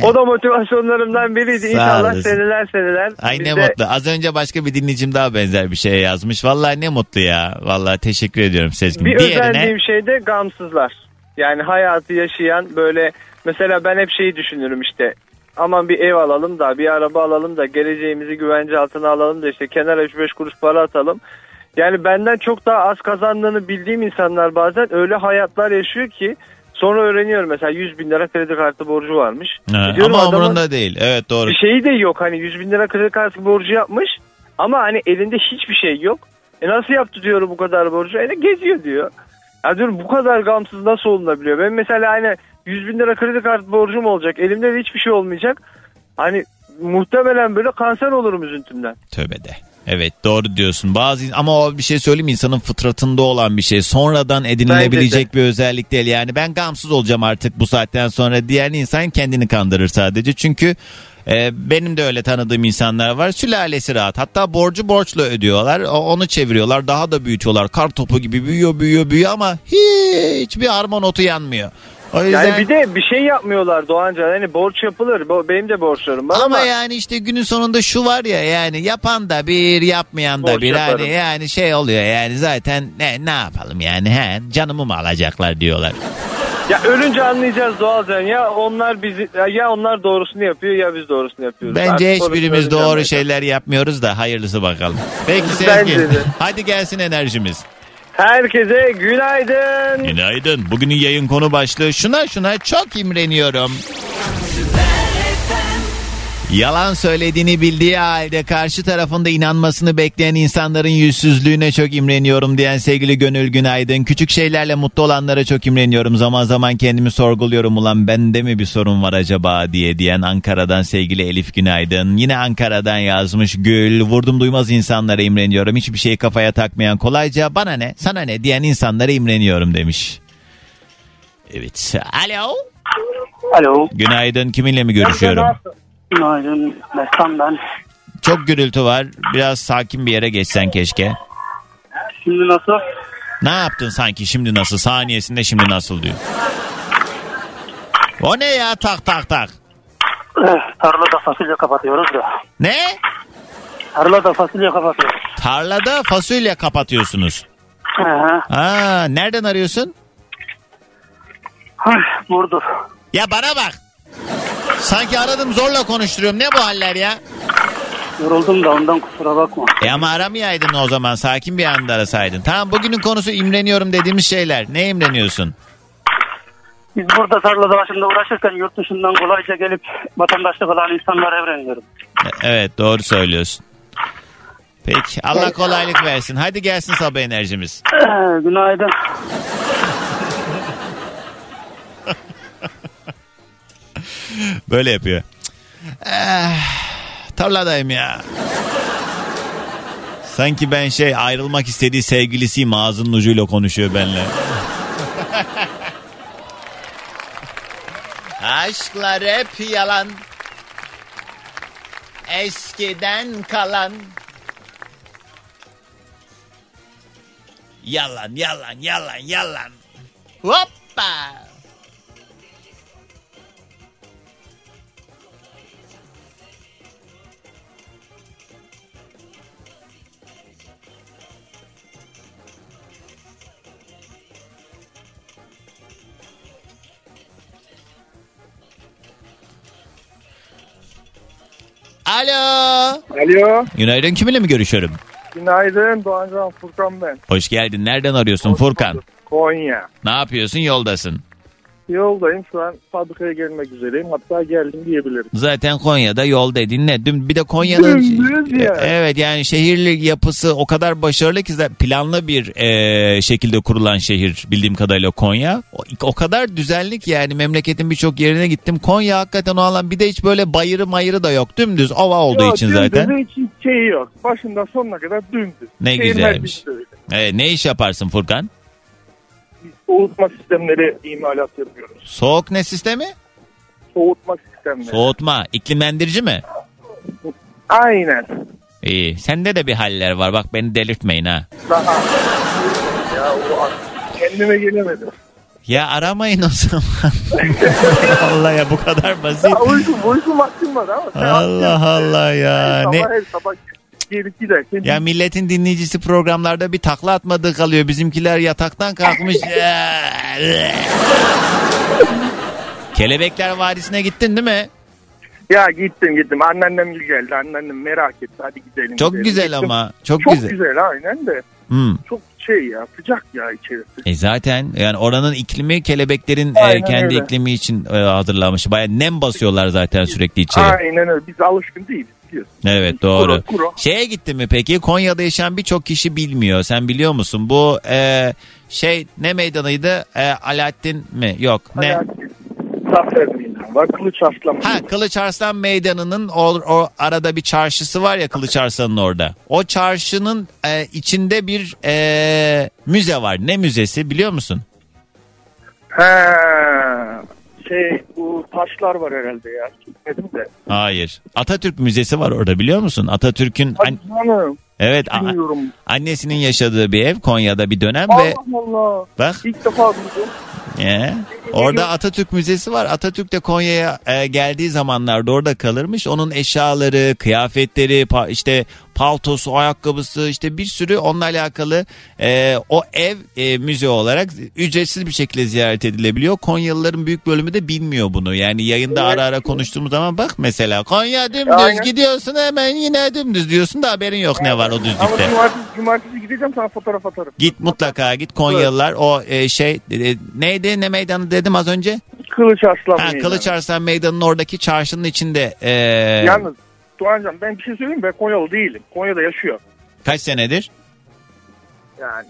O da motivasyonlarımdan biriydi. Sağ İnşallah olasın. seneler seneler. Ay ne de- mutlu. Az önce başka bir dinleyicim daha benzer bir şey yazmış. Vallahi ne mutlu ya. Vallahi teşekkür ediyorum Sezgin. Bir Diğerine özendiğim şey de gamsızlar. Yani hayatı yaşayan böyle mesela ben hep şeyi düşünürüm işte aman bir ev alalım da bir araba alalım da geleceğimizi güvence altına alalım da işte kenara 3-5 kuruş para atalım. Yani benden çok daha az kazandığını bildiğim insanlar bazen öyle hayatlar yaşıyor ki sonra öğreniyorum mesela 100 bin lira kredi kartı borcu varmış. Ha, E diyorum ama umurunda değil. Evet doğru. Bir şeyi de yok hani 100 bin lira kredi kartı borcu yapmış ama hani elinde hiçbir şey yok. E nasıl yaptı diyorum bu kadar borcu? E geziyor diyor. Ya diyorum bu kadar gamsız nasıl olunabiliyor? Ben mesela hani 100 bin lira kredi kartı borcum olacak. Elimde de hiçbir şey olmayacak. Hani muhtemelen böyle kanser olurum üzüntümden. Tövbe de. Evet doğru diyorsun. Bazı ama o bir şey söyleyeyim insanın fıtratında olan bir şey. Sonradan edinilebilecek bir özellik değil. Yani ben gamsız olacağım artık bu saatten sonra. Diğer insan kendini kandırır sadece. Çünkü e, benim de öyle tanıdığım insanlar var. Sülalesi rahat. Hatta borcu borçla ödüyorlar. Onu çeviriyorlar. Daha da büyütüyorlar. Kar topu gibi büyüyor büyüyor büyüyor ama hiçbir harman otu yanmıyor. O yüzden... Yani bir de bir şey yapmıyorlar Doğancan. Hani borç yapılır. Benim de borçlarım var Ama, ama, yani işte günün sonunda şu var ya yani yapan da bir yapmayan da Borç bir yaparım. hani yani şey oluyor yani zaten ne ne yapalım yani he canımı mı alacaklar diyorlar. ya ölünce anlayacağız Doğancan. Ya onlar bizi ya onlar doğrusunu yapıyor ya biz doğrusunu yapıyoruz. Bence Artık hiçbirimiz doğru şeyler yapmıyoruz da hayırlısı bakalım. Peki Bence de. hadi gelsin enerjimiz. Herkese günaydın. Günaydın. Bugünün yayın konu başlığı şuna şuna çok imreniyorum. Yalan söylediğini bildiği halde karşı tarafında inanmasını bekleyen insanların yüzsüzlüğüne çok imreniyorum diyen sevgili Gönül Günaydın. Küçük şeylerle mutlu olanlara çok imreniyorum. Zaman zaman kendimi sorguluyorum ulan bende mi bir sorun var acaba diye diyen Ankara'dan sevgili Elif Günaydın. Yine Ankara'dan yazmış Gül. Vurdum duymaz insanlara imreniyorum. Hiçbir şeyi kafaya takmayan kolayca bana ne sana ne diyen insanlara imreniyorum demiş. Evet. Alo. Alo. Günaydın. Kiminle mi görüşüyorum? Günaydın. Mestan ben. Çok gürültü var. Biraz sakin bir yere geçsen keşke. Şimdi nasıl? Ne yaptın sanki şimdi nasıl saniyesinde şimdi nasıl diyor. O ne ya tak tak tak. Eh, tarlada fasulye kapatıyoruz da. Ne? Tarlada fasulye kapatıyoruz. Tarlada fasulye kapatıyorsunuz. Hı hı. Aa, nereden arıyorsun? Burdur. Ya bana bak. Sanki aradım zorla konuşturuyorum. Ne bu haller ya? Yoruldum da ondan kusura bakma. E ama aramayaydın o zaman. Sakin bir anda arasaydın. Tamam bugünün konusu imreniyorum dediğimiz şeyler. Ne imreniyorsun? Biz burada tarlada başında uğraşırken yurt dışından kolayca gelip vatandaşlık olan insanlara öğreniyorum. E- Evet doğru söylüyorsun. Peki Allah kolaylık versin. Hadi gelsin sabah enerjimiz. Eh, günaydın. Böyle yapıyor. Eh, tarladayım ya. Sanki ben şey ayrılmak istediği sevgilisiyim ağzının ucuyla konuşuyor benimle. Aşklar hep yalan. Eskiden kalan. Yalan yalan yalan yalan. Hoppa. Alo. Alo. Günaydın kiminle mi görüşüyorum? Günaydın Doğancan Furkan ben. Hoş geldin. Nereden arıyorsun Furkan? Konya. Ne yapıyorsun? Yoldasın. Yoldayım şu an fabrikaya gelmek üzereyim. Hatta geldim diyebilirim. Zaten Konya'da yol dediğin ne? Bir de Konya'nın ya. evet yani şehirli yapısı o kadar başarılı ki planlı bir e, şekilde kurulan şehir bildiğim kadarıyla Konya. O, o kadar düzenli ki yani memleketin birçok yerine gittim. Konya hakikaten o alan bir de hiç böyle bayırı mayırı da yok. Dümdüz ova olduğu Yok, için zaten. Hiç şey yok. Başından sonuna kadar dümdüz. Ne Şehir güzelmiş. Evet, ne iş yaparsın Furkan? Soğutma sistemleri imalat yapıyoruz. Soğuk ne sistemi? Soğutma sistemleri. Soğutma. İklimlendirici mi? Aynen. İyi. Sende de bir haller var. Bak beni delirtmeyin ha. Daha. ya o kendime gelemedim. Ya aramayın o zaman. Allah ya bu kadar basit. Ya uyku, uyku vaktim var ama. Allah Allah ya. Sabah Ne? her sabah gelip giderken. Ya milletin dinleyicisi programlarda bir takla atmadığı kalıyor. Bizimkiler yataktan kalkmış. Kelebekler Vadisi'ne gittin değil mi? Ya gittim gittim. Anneannem geldi. Anneannem merak etti. Hadi gidelim. Çok gidelim. güzel Gittim. ama. Çok, Çok güzel. güzel. aynen de. Hmm. Çok şey ya sıcak ya içerisi. E zaten yani oranın iklimi kelebeklerin e, Aynen kendi öyle. iklimi için e, hazırlanmış. Baya nem basıyorlar zaten sürekli içeri. Aynen öyle. Biz alışkın değiliz biliyorsun. Evet doğru. Kuru, kuru. Şeye gitti mi peki? Konya'da yaşayan birçok kişi bilmiyor. Sen biliyor musun? Bu e, şey ne meydanıydı? E, Alaaddin mi? Yok. Ne? Zafer Meydanı var. Kılıç Arslan. Ha Kılıç Arslan Meydanı'nın o, o arada bir çarşısı var ya Kılıç Arslan'ın orada. O çarşının e, içinde bir e, müze var. Ne müzesi biliyor musun? He, şey taşlar var herhalde ya. Gitmedim de. Hayır. Atatürk Müzesi var orada biliyor musun? Atatürk'ün an- canım. evet a- annesinin yaşadığı bir ev Konya'da bir dönem ve Allah Allah. bak İlk defa duydum. Ee, orada Atatürk Müzesi var. Atatürk de Konya'ya e, geldiği zamanlarda orada kalırmış. Onun eşyaları, kıyafetleri, pa- işte paltosu, ayakkabısı işte bir sürü onunla alakalı e, o ev e, müze olarak ücretsiz bir şekilde ziyaret edilebiliyor. Konyalıların büyük bölümü de bilmiyor bunu. Yani yayında ara ara konuştuğumuz zaman bak mesela Konya dümdüz Aynen. gidiyorsun hemen yine dümdüz diyorsun da haberin yok ne var o Ama düzlükte. cumartesi, cumartesi gideceğim sana fotoğraf atarım. Git mutlaka git Konyalılar o e, şey e, neydi ne meydanı dedim az önce? Kılıç Arslan Ha, Meydanı. Kılıç Arslan Meydanı'nın oradaki çarşının içinde e, Yalnız Doğancan ben bir şey söyleyeyim? Ben Konyalı değilim. Konya'da yaşıyor. kaç senedir? Yani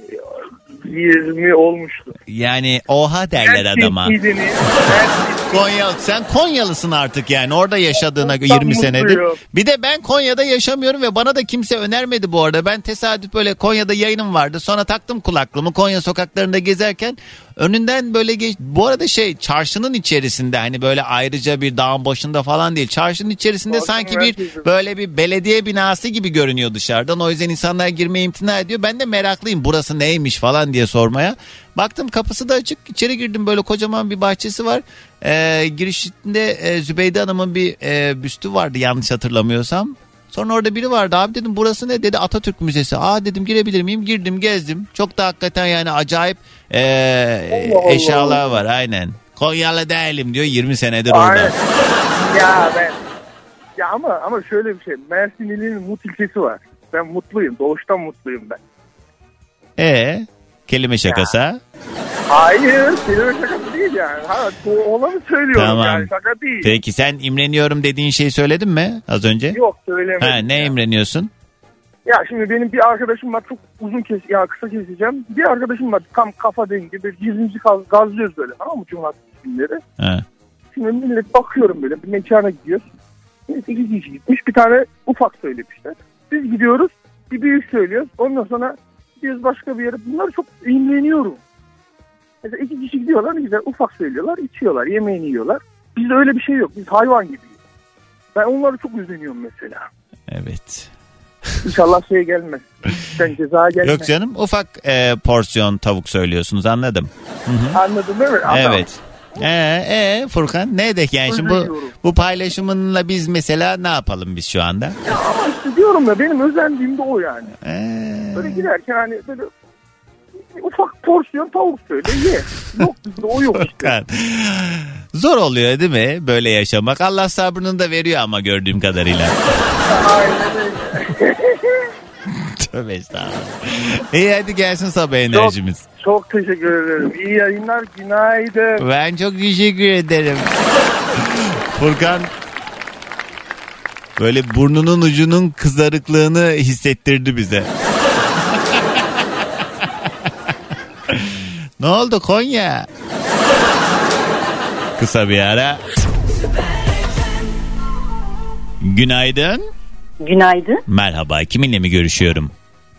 20 olmuştu. Yani oha derler Mersin adama. ilini, Mersin Konya sen Konyalısın artık yani orada yaşadığına Çok 20 senedir. mutluyum. Bir de ben Konya'da yaşamıyorum ve bana da kimse önermedi bu arada. Ben tesadüf böyle Konya'da yayınım vardı. Sonra taktım kulaklığımı Konya sokaklarında gezerken önünden böyle geç bu arada şey çarşının içerisinde hani böyle ayrıca bir dağın başında falan değil. Çarşının içerisinde Çarşının sanki bir merkezinde. böyle bir belediye binası gibi görünüyor dışarıdan. O yüzden insanlar girmeye imtina ediyor. Ben de meraklıyım burası neymiş falan diye sormaya. Baktım kapısı da açık. İçeri girdim böyle kocaman bir bahçesi var. Ee, girişinde e, Zübeyde Hanım'ın bir e, büstü vardı yanlış hatırlamıyorsam. Sonra orada biri vardı abi dedim burası ne dedi Atatürk Müzesi. Aa dedim girebilir miyim? Girdim gezdim. Çok da hakikaten yani acayip e, Allah Allah. eşyalar var aynen. Konyalı değilim diyor 20 senedir orada. Aynen. ya ben ya ama ama şöyle bir şey. Mersin ilinin Mut ilçesi var. Ben mutluyum. Doğuştan mutluyum ben. E kelime şakası ha? Hayır. Kelime şakası değil yani. Ha, olanı söylüyorum Tamam. yani. Şaka değil. Peki sen imreniyorum dediğin şeyi söyledin mi az önce? Yok söylemedim. Ha, ne ya. imreniyorsun? Ya şimdi benim bir arkadaşım var çok uzun kes ya kısa keseceğim. Bir arkadaşım var tam kafa dengi bir gizlici gaz, gazlıyoruz böyle tamam mı cumartesi günleri. Ha. Şimdi millet bakıyorum böyle bir mekana gidiyoruz. Neyse iki kişi gitmiş bir tane ufak söylemişler. Biz gidiyoruz bir büyük söylüyoruz. Ondan sonra gidiyoruz başka bir yere. Bunları çok imreniyorum. Mesela iki kişi gidiyorlar ne güzel ufak söylüyorlar içiyorlar yemeğini yiyorlar. Bizde öyle bir şey yok biz hayvan gibiyiz. Ben onları çok özeniyorum mesela. Evet. İnşallah şey gelmez. Sen ceza gelmez. Yok canım ufak e, porsiyon tavuk söylüyorsunuz anladım. Anladın değil mi? Adam. Evet. Ee, ee, Furkan ne edek yani şimdi bu, bu paylaşımınla biz mesela ne yapalım biz şu anda? Ama işte diyorum ya benim özendiğim de o yani. Ee, Böyle giderken hani böyle ufak porsiyon tavuk söyle ye. Yok bizde o yok işte. Zor oluyor değil mi böyle yaşamak? Allah sabrını da veriyor ama gördüğüm kadarıyla. Tövbe estağfurullah. İyi hadi gelsin sabah enerjimiz. Çok teşekkür ederim. İyi yayınlar. Günaydın. Ben çok teşekkür ederim. Furkan böyle burnunun ucunun kızarıklığını hissettirdi bize. ne oldu Konya? Kısa bir ara. Günaydın. Günaydın. Merhaba. Kiminle mi görüşüyorum?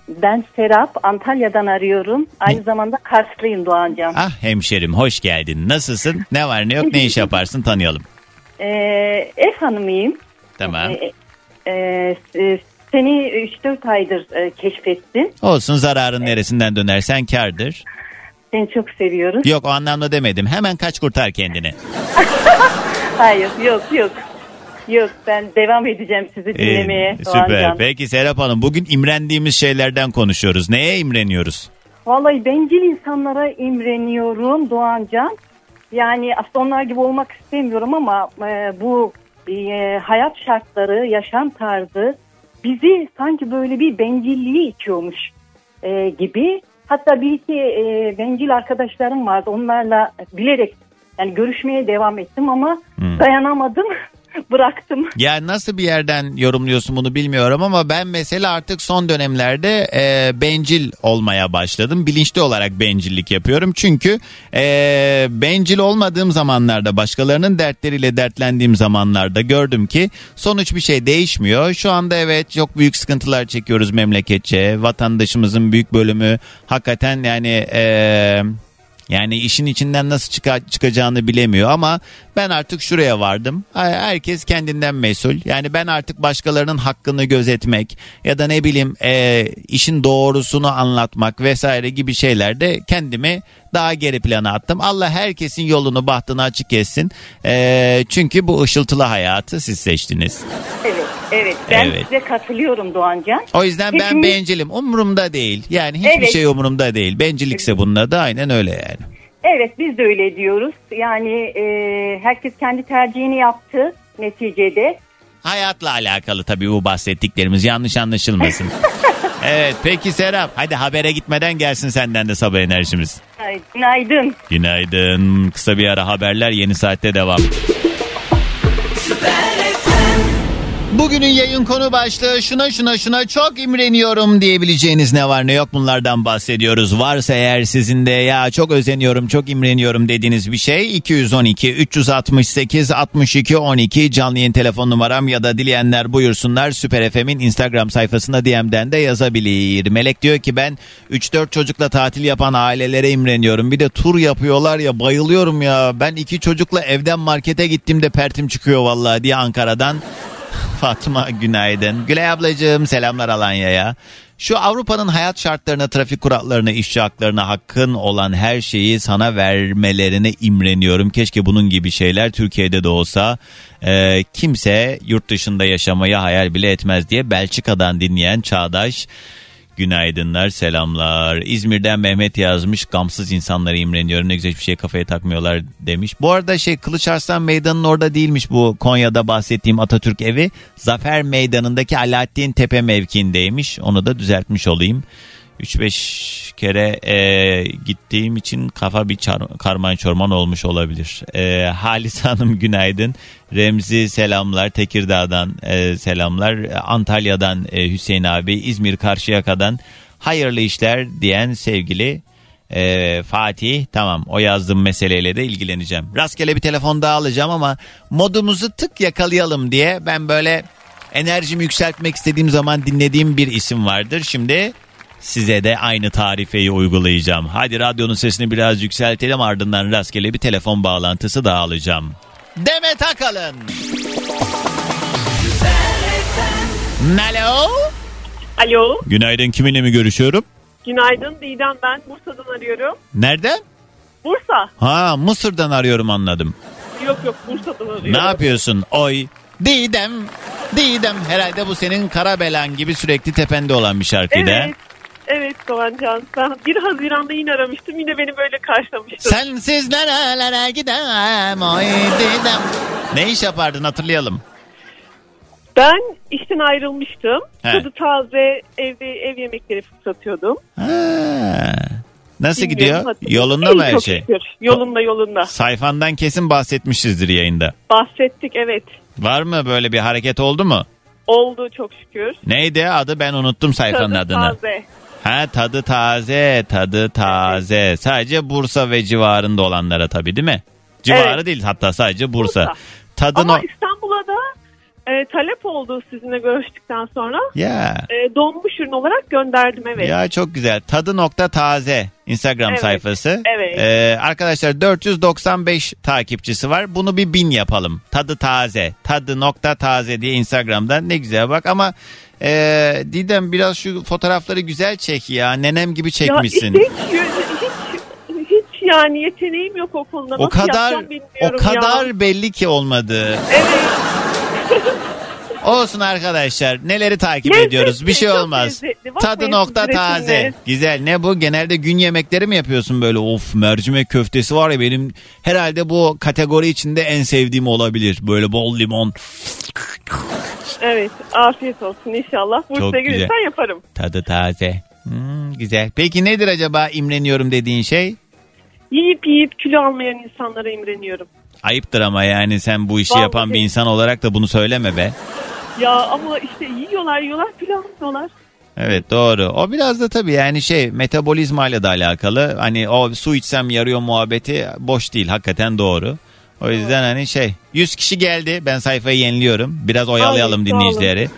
Ben Serap. Antalya'dan arıyorum. Aynı zamanda Karslıyım Doğancan. Ah hemşerim hoş geldin. Nasılsın? Ne var ne yok ne iş yaparsın tanıyalım. Ee, ev hanımıyım. Tamam. Ee, e, e, seni 3-4 aydır e, keşfettim. Olsun zararın neresinden dönersen kardır. Seni çok seviyoruz. Yok o anlamda demedim. Hemen kaç kurtar kendini. Hayır yok yok. Yok ben devam edeceğim sizi Ee, dinlemeye süper. Doğancan. Peki Serap Hanım bugün imrendiğimiz şeylerden konuşuyoruz. Neye imreniyoruz? Vallahi bencil insanlara imreniyorum Doğancan. Yani aslında onlar gibi olmak istemiyorum ama e, bu e, hayat şartları, yaşam tarzı bizi sanki böyle bir bencilliğe itiyormuş e, gibi. Hatta bir iki e, bencil arkadaşlarım vardı. Onlarla bilerek yani görüşmeye devam ettim ama Hmm. dayanamadım. Bıraktım. Ya nasıl bir yerden yorumluyorsun bunu bilmiyorum ama ben mesela artık son dönemlerde e, bencil olmaya başladım. Bilinçli olarak bencillik yapıyorum. Çünkü e, bencil olmadığım zamanlarda başkalarının dertleriyle dertlendiğim zamanlarda gördüm ki sonuç bir şey değişmiyor. Şu anda evet çok büyük sıkıntılar çekiyoruz memleketçe. Vatandaşımızın büyük bölümü hakikaten yani... E, yani işin içinden nasıl çıka- çıkacağını bilemiyor ama ben artık şuraya vardım. Herkes kendinden mesul. Yani ben artık başkalarının hakkını gözetmek ya da ne bileyim e, işin doğrusunu anlatmak vesaire gibi şeylerde kendimi daha geri plana attım. Allah herkesin yolunu bahtını açık etsin. E, çünkü bu ışıltılı hayatı siz seçtiniz. Evet. Evet ben Evet. size katılıyorum Doğancan. O yüzden ben bencilim. Umurumda değil. Yani hiçbir Evet. şey umurumda değil. Bencillikse bunun adı aynen öyle yani. Evet biz de öyle diyoruz. Yani e, herkes kendi tercihini yaptı neticede. Hayatla alakalı tabii bu bahsettiklerimiz yanlış anlaşılmasın. evet peki Serap hadi habere gitmeden gelsin senden de sabah enerjimiz. Ay, Günaydın. Günaydın. Kısa bir ara haberler yeni saatte devam. Bugünün yayın konu başlığı şuna şuna şuna çok imreniyorum diyebileceğiniz ne var ne yok bunlardan bahsediyoruz. Varsa eğer sizin de ya çok özeniyorum çok imreniyorum dediğiniz bir şey 212 368 62 12 canlı yayın telefon numaram ya da dileyenler buyursunlar Süper FM'in Instagram sayfasında DM'den de yazabilir. Melek diyor ki ben 3-4 çocukla tatil yapan ailelere imreniyorum. Bir de tur yapıyorlar ya bayılıyorum ya. Ben iki çocukla evden markete gittiğimde pertim çıkıyor vallahi diye Ankara'dan. Fatma günaydın. Gülay ablacığım selamlar Alanya'ya. Şu Avrupa'nın hayat şartlarına, trafik kurallarına, işçi haklarına hakkın olan her şeyi sana vermelerine imreniyorum. Keşke bunun gibi şeyler Türkiye'de de olsa. Ee, kimse yurt dışında yaşamayı hayal bile etmez diye Belçika'dan dinleyen Çağdaş. Günaydınlar, selamlar. İzmir'den Mehmet yazmış. Gamsız insanlara imreniyorum. Ne güzel hiçbir şey kafaya takmıyorlar demiş. Bu arada şey Kılıç Arslan Meydanı'nın orada değilmiş bu Konya'da bahsettiğim Atatürk evi. Zafer Meydanı'ndaki Alaaddin Tepe mevkiindeymiş. Onu da düzeltmiş olayım. 3-5 kere e, gittiğim için kafa bir çar- karman çorman olmuş olabilir. E, Halis Hanım günaydın. Remzi selamlar. Tekirdağ'dan e, selamlar. Antalya'dan e, Hüseyin abi. İzmir Karşıyaka'dan hayırlı işler diyen sevgili e, Fatih. Tamam o yazdığım meseleyle de ilgileneceğim. Rastgele bir telefon daha alacağım ama modumuzu tık yakalayalım diye ben böyle enerjimi yükseltmek istediğim zaman dinlediğim bir isim vardır. Şimdi size de aynı tarifeyi uygulayacağım. Hadi radyonun sesini biraz yükseltelim ardından rastgele bir telefon bağlantısı daha alacağım. Demet Akalın. Alo. Alo, Günaydın kiminle mi görüşüyorum? günaydın Didem ben Bursa'dan arıyorum. Nereden? Bursa? Ha Mısır'dan arıyorum anladım. Yok yok Bursa'dan arıyorum. Ne yapıyorsun? Oy. Didem. Didem. Herhalde bu senin kara belan gibi sürekli tepende olan bir şarkıydı. ha? Evet, evet Doğancan. Ben 1 Haziran'da yine aramıştım. Yine beni böyle karşılamıştın. Sensiz nerelere gidem oy Didem. Ne iş yapardın hatırlayalım. Ben işten ayrılmıştım. He. Tadı taze evde ev yemekleri satıyordum. Ha. Nasıl Bilmiyorum, gidiyor? hatırlıyorum. Yolunda mı her şey? şükür. Yolunda yolunda. Sayfandan kesin bahsetmişizdir yayında. Bahsettik evet. Var mı böyle bir hareket oldu mu? Oldu çok şükür. Neydi adı ben unuttum sayfanın Tadı adını. taze. Ha tadı taze, tadı taze. Sadece Bursa ve civarında olanlara tabii değil mi? Civarı Evet. değil hatta sadece Bursa. Bursa. Tadı Ama İstanbul'a da e, talep oldu sizinle görüştükten sonra. Ya. E, donmuş ürün olarak gönderdim evet. Ya çok güzel. Tadı nokta taze Instagram Evet, sayfası. evet. Ee, arkadaşlar 495 takipçisi var. Bunu bir bin yapalım. Tadı taze. Tadı nokta taze diye Instagram'dan ne güzel bak ama e, Didem biraz şu fotoğrafları güzel çek ya. Nenem gibi çekmişsin. Ya hiç, hiç, hiç yani yeteneğim yok o konuda. o Nasıl kadar yapacağım o kadar ya. belli ki olmadı. Evet. Olsun arkadaşlar. Neleri takip Lezzetli, ediyoruz? Bir şey çok olmaz. lezzetli. Tadı nokta taze. Güzel. Ne bu? Genelde gün yemekleri mi yapıyorsun böyle? Of mercimek köftesi var ya benim herhalde bu kategori içinde en sevdiğim olabilir. Böyle bol limon. Evet afiyet olsun inşallah. Çok Bursa'ya güzel. gelirsen yaparım. Tadı taze. Hmm, güzel. Peki nedir acaba imreniyorum dediğin şey? Yiyip yiyip kilo almayan insanlara imreniyorum. Ayıptır ama yani sen bu işi Vallahi. yapan bir insan olarak da bunu söyleme be. Ya ama işte yiyorlar yiyorlar kilo almıyorlar. Evet doğru. O biraz da tabii yani şey metabolizmayla da alakalı. Hani o su içsem yarıyor muhabbeti boş değil hakikaten doğru. O yüzden hani şey 100 kişi geldi ben sayfayı yeniliyorum. Biraz oyalayalım Ay, dinleyicileri.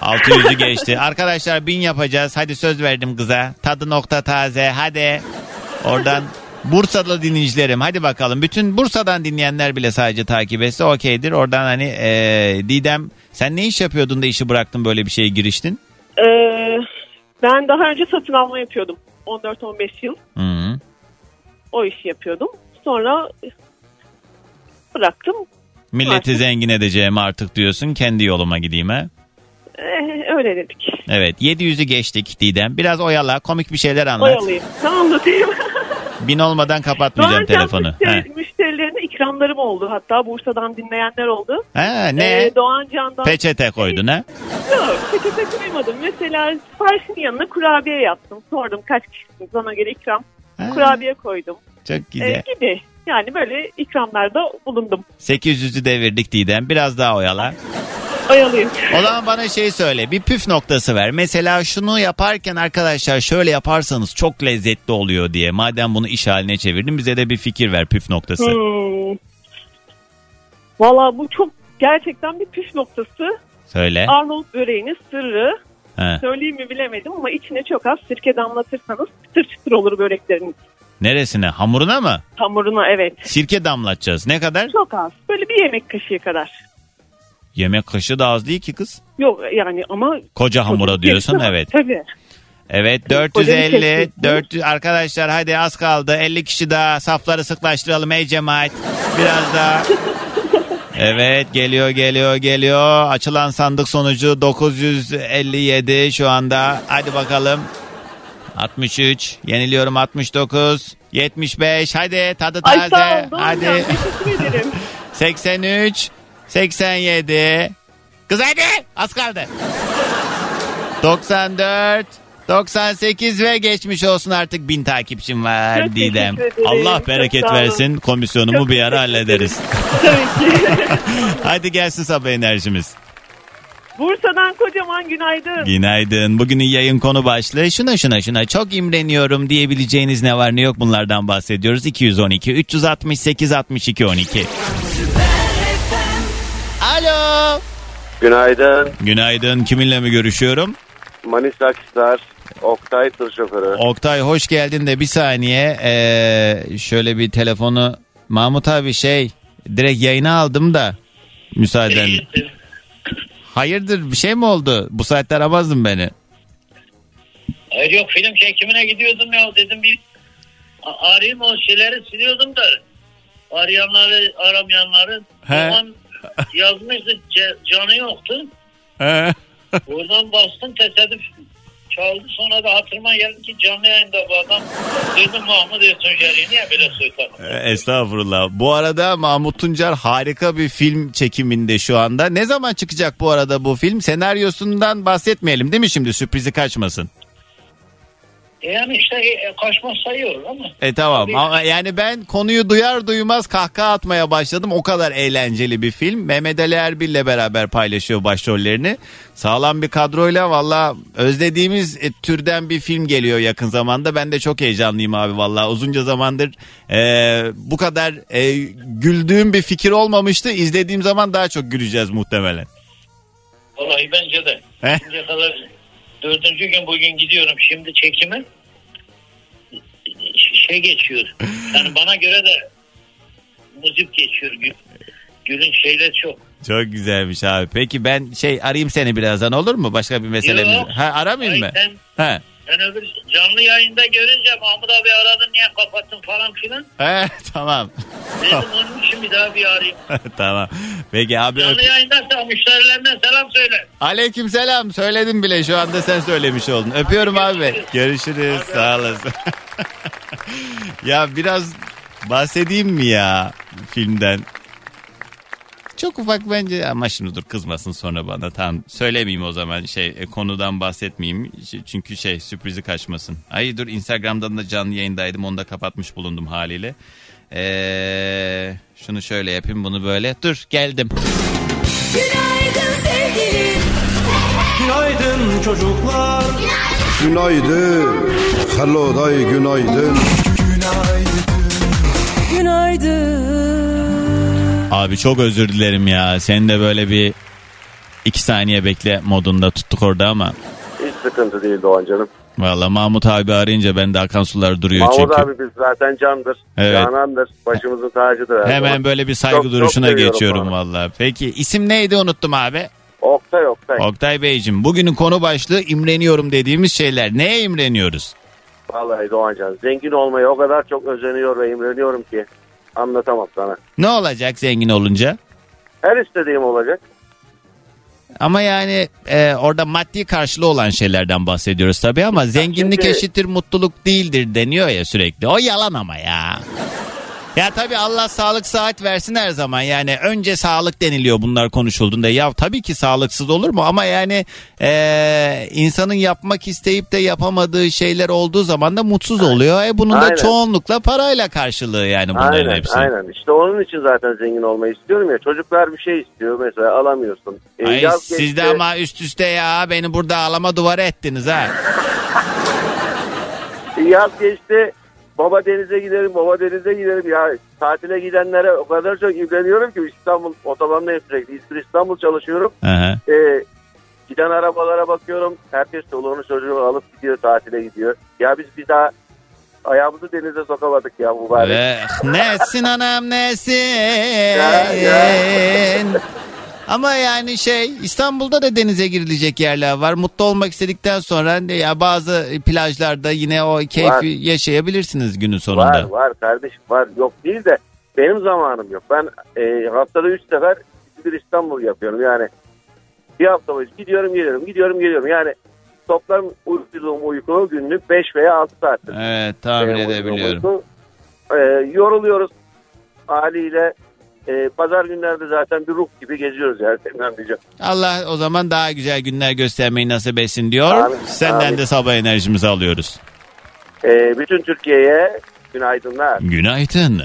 600'ü geçti. Arkadaşlar 1000 yapacağız. Hadi söz verdim kıza. Tadı nokta taze. Hadi. Oradan Bursa'da dinleyicilerim. Hadi bakalım. Bütün Bursa'dan dinleyenler bile sadece takip etse okeydir. Oradan hani eee, Didem sen ne iş yapıyordun da işi bıraktın böyle bir şeye giriştin? Ee, ben daha önce satın alma yapıyordum. 14-15 yıl Hı -hı. o işi yapıyordum. Sonra bıraktım. Milleti Artık- zengin edeceğim artık diyorsun. Kendi yoluma gideyim ha. Ee, öyle dedik. Evet 700'ü geçtik Didem. Biraz oyala komik bir şeyler anlat. Oyalayayım. Ne anlatayım? Bin olmadan kapatmayacağım Doğancan telefonu. müşteri- He. müşterilerine ikramlarım oldu. Hatta Bursa'dan dinleyenler oldu. Ha, ne? Ee, Doğancan'dan Peçete koydun ha? Yok peçete koymadım. Mesela siparişin yanına kurabiye yaptım. Sordum kaç kişisiniz ona göre ikram. Kurabiye koydum. Çok güzel. Ee, gibi. Yani böyle ikramlarda bulundum. 800'ü devirdik Didem. Biraz daha oyala. Oyalayayım. O zaman bana şey söyle. Bir püf noktası ver. Mesela şunu yaparken arkadaşlar şöyle yaparsanız çok lezzetli oluyor diye. Madem bunu iş haline çevirdin bize de bir fikir ver püf noktası. Hmm. Valla bu çok gerçekten bir püf noktası. Söyle. Arnavut böreğinin sırrı. He. Söyleyeyim mi bilemedim ama içine çok az sirke damlatırsanız çıtır çıtır olur börekleriniz. Neresine? Hamuruna mı? Hamuruna evet. Sirke damlatacağız. Ne kadar? Çok az. Böyle bir yemek kaşığı kadar. Yemek kaşığı da az değil ki kız. Yok yani ama... Koca hamura diyorsun Tabii, evet. Tabii. Evet Koca bir 450 tepsi. 400 arkadaşlar hadi az kaldı 50 kişi daha safları sıklaştıralım ey cemaat biraz daha Evet geliyor geliyor geliyor açılan sandık sonucu 957 şu anda hadi bakalım 63 yeniliyorum 69 75 hadi tadı Ay taze ol. hadi Hadi. Teşekkür ederim. 83 87 Kız hadi az kaldı 94 98 ve geçmiş olsun artık bin takipçim var Çok Didem. Allah Çok bereket olun. versin komisyonumu bir ara hallederiz. Tabii ki. Hadi gelsin sabah enerjimiz. Bursa'dan kocaman günaydın. Günaydın. Bugünün yayın konu başlığı şuna şuna şuna çok imreniyorum diyebileceğiniz ne var ne yok bunlardan bahsediyoruz. 212 368 62 12. Alo. Günaydın. Günaydın. Kiminle mi görüşüyorum? Manisa Akhisar, Oktay tır şoförü. Oktay hoş geldin de bir saniye ee, şöyle bir telefonu Mahmut abi şey direkt yayına aldım da müsaaden. Hayırdır bir şey mi oldu? Bu saatte aramazdın beni. Hayır yok film çekimine gidiyordum ya dedim bir arayayım o şeyleri siliyordum da arayanları aramayanları He. Yaman yazmıştı canı yoktu. Oradan bastım tesadüf çaldı sonra da hatırıma geldi ki canlı yayında bu adam dedim Mahmut Ertuncer'i niye böyle soytarım? Ee, Estağfurullah. Bu arada Mahmut Tuncer harika bir film çekiminde şu anda. Ne zaman çıkacak bu arada bu film? Senaryosundan bahsetmeyelim değil mi şimdi? Sürprizi kaçmasın. E yani işte e, kaçmaz sayıyor ama. E tamam Tabii. ama yani ben konuyu duyar duymaz kahkaha atmaya başladım. O kadar eğlenceli bir film. Mehmet Ali Erbil'le beraber paylaşıyor başrollerini. Sağlam bir kadroyla valla özlediğimiz e, türden bir film geliyor yakın zamanda. Ben de çok heyecanlıyım abi valla. Uzunca zamandır e, bu kadar e, güldüğüm bir fikir olmamıştı. İzlediğim zaman daha çok güleceğiz muhtemelen. Vallahi bence de. Şimdiye kadar dördüncü gün bugün gidiyorum şimdi çekime. Şey geçiyor. Yani bana göre de müzik geçiyor. Gül- Gül'ün şeyleri çok. Çok güzelmiş abi. Peki ben şey arayayım seni birazdan olur mu? Başka bir meselemiz. Yok. Ha aramayayım mı? Sen, Ha. Sen öbür canlı yayında görünce Mahmut abi aradın niye kapattın falan filan. He tamam. Dedim onun için bir daha bir arayayım. tamam. Peki abi Canlı yayındaysa müşterilerine selam söyle. Aleyküm selam. Söyledim bile şu anda sen söylemiş oldun. Öpüyorum abi. Görüşürüz. Sağ olasın. ya biraz bahsedeyim mi ya filmden? Çok ufak bence ama şimdi dur kızmasın sonra bana. Tamam söylemeyeyim o zaman şey e, konudan bahsetmeyeyim. Çünkü şey sürprizi kaçmasın. Ay dur Instagram'dan da canlı yayındaydım onu da kapatmış bulundum haliyle. Ee, şunu şöyle yapayım bunu böyle. Dur geldim. Günaydın sevgilim. Günaydın çocuklar. Günaydın. Hello day günaydın. Günaydın. Abi çok özür dilerim ya. Sen de böyle bir iki saniye bekle modunda tuttuk orada ama. Hiç sıkıntı değil Doğan canım. Valla Mahmut abi arayınca ben de akan sular duruyor Mahmut çünkü. abi biz zaten candır. Evet. Canandır. Başımızın tacıdır. Hemen zaman. böyle bir saygı Çok- çok duruşuna seviyorum geçiyorum valla. Peki isim neydi unuttum abi. Oktay Oktay. Oktay Beyciğim bugünün konu başlığı imreniyorum dediğimiz şeyler. Neye imreniyoruz? Vallahi Doğancan zengin olmaya o kadar çok özeniyor ve imreniyorum ki anlatamam sana. Ne olacak zengin olunca? Her istediğim olacak. Ama yani e, orada maddi karşılığı olan şeylerden bahsediyoruz tabii ama zenginlik şimdi- eşittir mutluluk değildir deniyor ya sürekli. O yalan ama ya. Ya tabii Allah sağlık saat versin her zaman yani önce sağlık deniliyor bunlar konuşulduğunda ya tabii ki sağlıksız olur mu ama yani e, insanın yapmak isteyip de yapamadığı şeyler olduğu zaman da mutsuz oluyor. E bunun da Aynen. çoğunlukla parayla karşılığı yani bunların Aynen, hepsi. aynen. İşte onun için zaten zengin olmayı istiyorum ya. Çocuklar bir şey istiyor mesela alamıyorsun. E, Ay yaz siz geçti- de ama üst üste ya beni burada ağlama duvarı ettiniz ha. Yaz geçti. Baba denize gidelim, baba denize gidelim. Ya tatile gidenlere o kadar çok imreniyorum ki İstanbul otobandayım sürekli. İzmir İstanbul çalışıyorum. Ee, giden arabalara bakıyorum. Herkes çoluğunu çocuğunu alıp gidiyor tatile gidiyor. Ya biz bir daha ayağımızı denize sokamadık ya mübarek. Eh, nesin anam nesin. ya. Ama yani şey İstanbul'da da denize girilecek yerler var. Mutlu olmak istedikten sonra ya bazı plajlarda yine o keyfi Var. yaşayabilirsiniz günün sonunda. Var var kardeşim var. Yok değil de benim zamanım yok. Ben e, haftada 3 sefer bir İstanbul yapıyorum. Yani bir hafta boyunca gidiyorum geliyorum gidiyorum geliyorum. Yani toplam uyuduğum uyku günlük 5 veya 6 saattir. Evet tahmin Benim edebiliyorum. uyku. E, yoruluyoruz haliyle. E, pazar günlerde zaten bir ruh gibi geziyoruz yani. Senden diyeceğim. Allah o zaman daha güzel günler göstermeyi nasip etsin diyor. Amin, Senden amin. de sabah enerjimizi alıyoruz. E, bütün Türkiye'ye günaydınlar. Günaydın.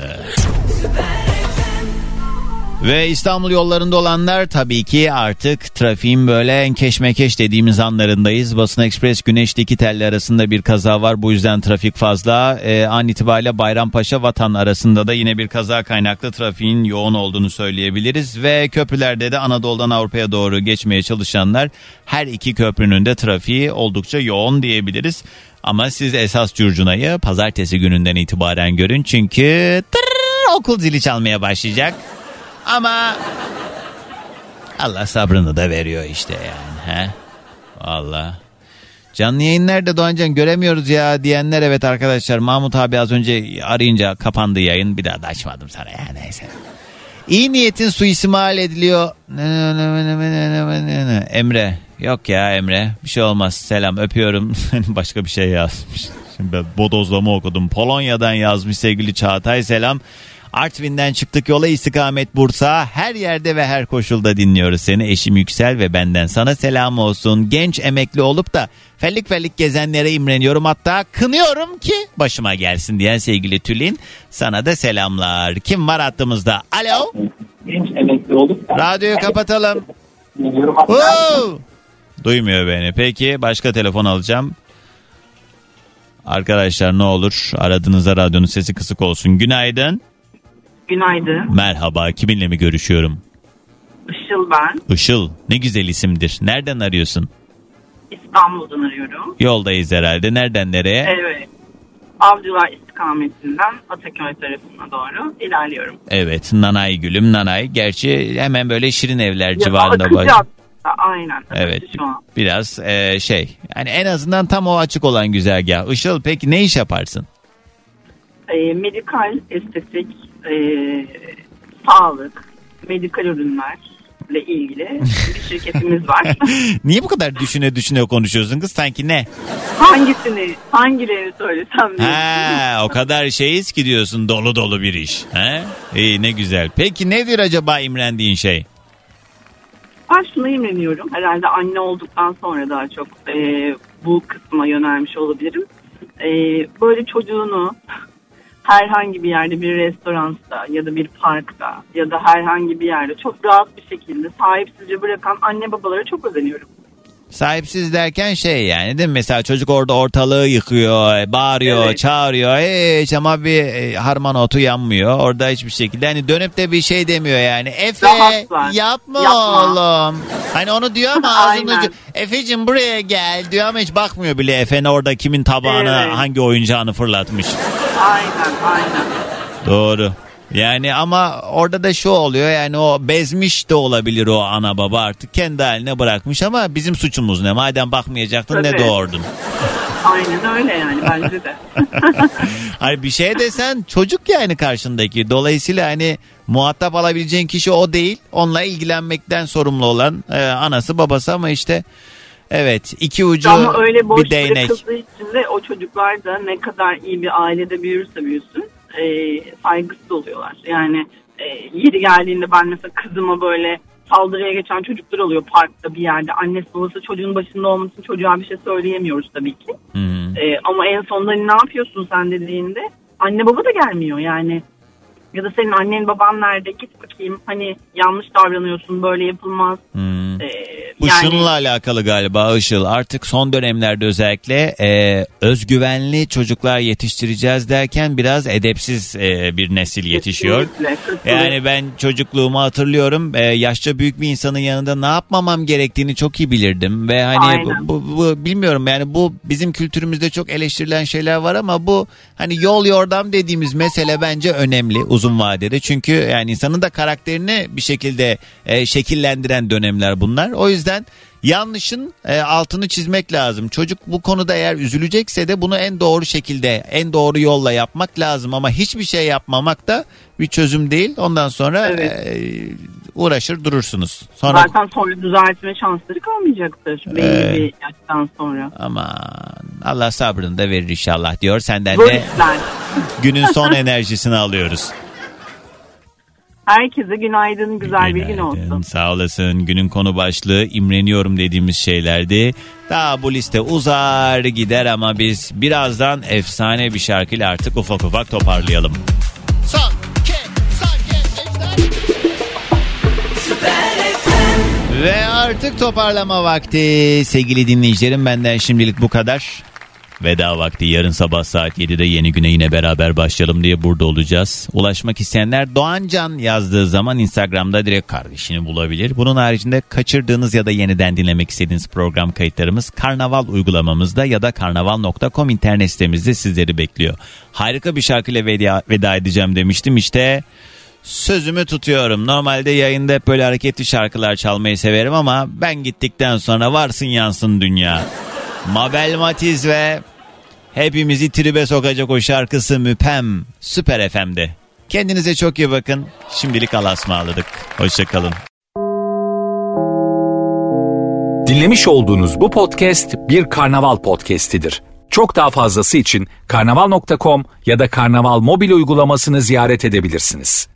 Ve İstanbul yollarında olanlar tabii ki artık trafiğin böyle enkeşmekeş dediğimiz anlarındayız. Basın Ekspres Güneş'teki telli arasında bir kaza var. Bu yüzden trafik fazla. Ee, an itibariyle Bayrampaşa Vatan arasında da yine bir kaza kaynaklı trafiğin yoğun olduğunu söyleyebiliriz. Ve köprülerde de Anadolu'dan Avrupa'ya doğru geçmeye çalışanlar her iki köprünün de trafiği oldukça yoğun diyebiliriz. Ama siz esas curcunayı pazartesi gününden itibaren görün. Çünkü tırrrr, okul zili çalmaya başlayacak. Ama Allah sabrını da veriyor işte yani. He? Valla. Canlı yayın nerede Doğancan göremiyoruz ya diyenler evet arkadaşlar. Mahmut abi az önce arayınca kapandı yayın. Bir daha da açmadım sana ya neyse. İyi niyetin suistimal ediliyor. Emre. Yok ya Emre. Bir şey olmaz. Selam öpüyorum. Başka bir şey yazmış. Şimdi ben bodozlama okudum. Polonya'dan yazmış sevgili Çağatay selam. Artvin'den çıktık yola istikamet Bursa. Her yerde ve her koşulda dinliyoruz seni. Eşim Yüksel ve benden sana selam olsun. Genç emekli olup da fellik fellik gezenlere imreniyorum. Hatta kınıyorum ki başıma gelsin diyen sevgili Tülin. Sana da selamlar. Kim var hattımızda? Alo. Genç emekli olup Radyoyu kapatalım. Duymuyor beni. Peki başka telefon alacağım. Arkadaşlar ne olur aradığınızda radyonun sesi kısık olsun. Günaydın. Günaydın. Merhaba. Kiminle mi görüşüyorum? Işıl ben. Işıl. Ne güzel isimdir. Nereden arıyorsun? İstanbul'dan arıyorum. Yoldayız herhalde. Nereden nereye? Evet. Avcılar istikametinden Ataköy tarafına doğru ilerliyorum. Evet. Nanay gülüm nanay. Gerçi hemen böyle şirin evler Ya, civarında hatta, Aynen. Evet. Biraz e, şey. Yani en azından tam o açık olan güzergah. Işıl peki ne iş yaparsın? E, medikal, estetik, e, sağlık, medikal ürünlerle ilgili bir şirketimiz var. Niye bu kadar düşüne düşüne konuşuyorsun kız? Sanki ne? Hangisini, hangilerini söylesem diye. Ha, o kadar şeyiz ki diyorsun dolu dolu bir iş. He? İyi ne güzel. Peki nedir acaba imrendiğin şey? Ben şuna imreniyorum. Herhalde anne olduktan sonra daha çok e, bu kısma yönelmiş olabilirim. E, böyle çocuğunu herhangi bir yerde bir restoranda ya da bir parkta ya da herhangi bir yerde çok rahat bir şekilde sahipsizce bırakan anne babalara çok özeniyorum. Sahipsiz derken şey yani değil mi? Mesela çocuk orada ortalığı yıkıyor, e, bağırıyor, Evet. çağırıyor. Hiç ama bir e, harman otu yanmıyor. Orada hiçbir şekilde hani dönüp de bir şey demiyor yani. Efe yapma, Yapma. oğlum. Hani onu diyor ama ağzının Aynen. ucu. Efe'cim buraya gel diyor ama hiç bakmıyor bile Efe'nin orada kimin tabağını Evet. hangi oyuncağını fırlatmış. Aynen aynen. Doğru. Yani ama orada da şu oluyor yani o bezmiş de olabilir o ana baba artık kendi haline bırakmış ama bizim suçumuz ne? Madem bakmayacaktın ne Tabii. doğurdun? Aynen öyle yani bence de. Hani bir şey desen çocuk yani karşındaki. Dolayısıyla hani muhatap alabileceğin kişi o değil. Onunla ilgilenmekten sorumlu olan e, anası babası ama işte evet iki ucu Ama öyle boş bir değnek. için de o çocuklar da ne kadar iyi bir ailede büyürse büyüsün e, saygısız oluyorlar. Yani e, yeri geldiğinde ben mesela kızıma böyle saldırıya geçen çocuklar oluyor parkta bir yerde. Annesi babası çocuğun başında olması için çocuğa bir şey söyleyemiyoruz tabii ki. E, ama en sonunda ne yapıyorsun sen dediğinde anne baba da gelmiyor yani. Ya da senin annen baban nerede git bakayım hani yanlış davranıyorsun böyle yapılmaz. E, Bu yani şununla alakalı galiba Işıl. Artık son dönemlerde özellikle e, özgüvenli çocuklar yetiştireceğiz derken biraz edepsiz e, bir nesil yetişiyor. kesinlikle, kesinlikle. Yani ben çocukluğumu hatırlıyorum. E, yaşça büyük bir insanın yanında ne yapmamam gerektiğini çok iyi bilirdim ve hani Aynen. bu, bu, bu- bilmiyorum yani bu bizim kültürümüzde çok eleştirilen şeyler var ama bu hani yol yordam dediğimiz mesele bence önemli uzun vadede. Çünkü yani insanın da karakterini bir şekilde e, şekillendiren dönemler bunlar. O yüzden yanlışın e, altını çizmek lazım. Çocuk bu konuda eğer üzülecekse de bunu en doğru şekilde, en doğru yolla yapmak lazım ama hiçbir şey yapmamak da bir çözüm değil. Ondan sonra e, uğraşır durursunuz. Sonra Zaten sonra düzeltme şansları kalmayacaktır belli Evet. bir yaştan sonra. aman Allah sabrını da verir inşallah diyor. Senden Zor de işler. günün son enerjisini alıyoruz. Herkese günaydın, güzel bir gün olsun. Sağ olasın. Günün konu başlığı imreniyorum dediğimiz şeylerdi. Daha bu liste uzar gider ama biz birazdan efsane bir şarkıyla artık ufak ufak toparlayalım. Ve artık toparlama vakti. Sevgili dinleyicilerim benden şimdilik bu kadar. Veda vakti yarın sabah saat 7'de yeni güne yine beraber başlayalım diye burada olacağız. Ulaşmak isteyenler Doğancan yazdığı zaman Instagram'da direkt kardeşini bulabilir. Bunun haricinde kaçırdığınız ya da yeniden dinlemek istediğiniz program kayıtlarımız Karnaval uygulamamızda ya da karnaval.com internet sitemizde sizleri bekliyor. Harika bir şarkıyla veda, veda edeceğim demiştim işte sözümü tutuyorum. Normalde yayında hep böyle hareketli şarkılar çalmayı severim ama ben gittikten sonra varsın yansın dünya. Mabel Matiz ve hepimizi tribe sokacak o şarkısı Müpem Süper FM'de. Kendinize çok iyi bakın. Şimdilik Allah'a ısmarladık. Hoşçakalın. Dinlemiş olduğunuz bu podcast bir karnaval podcastidir. Çok daha fazlası için karnaval.com ya da karnaval mobil uygulamasını ziyaret edebilirsiniz.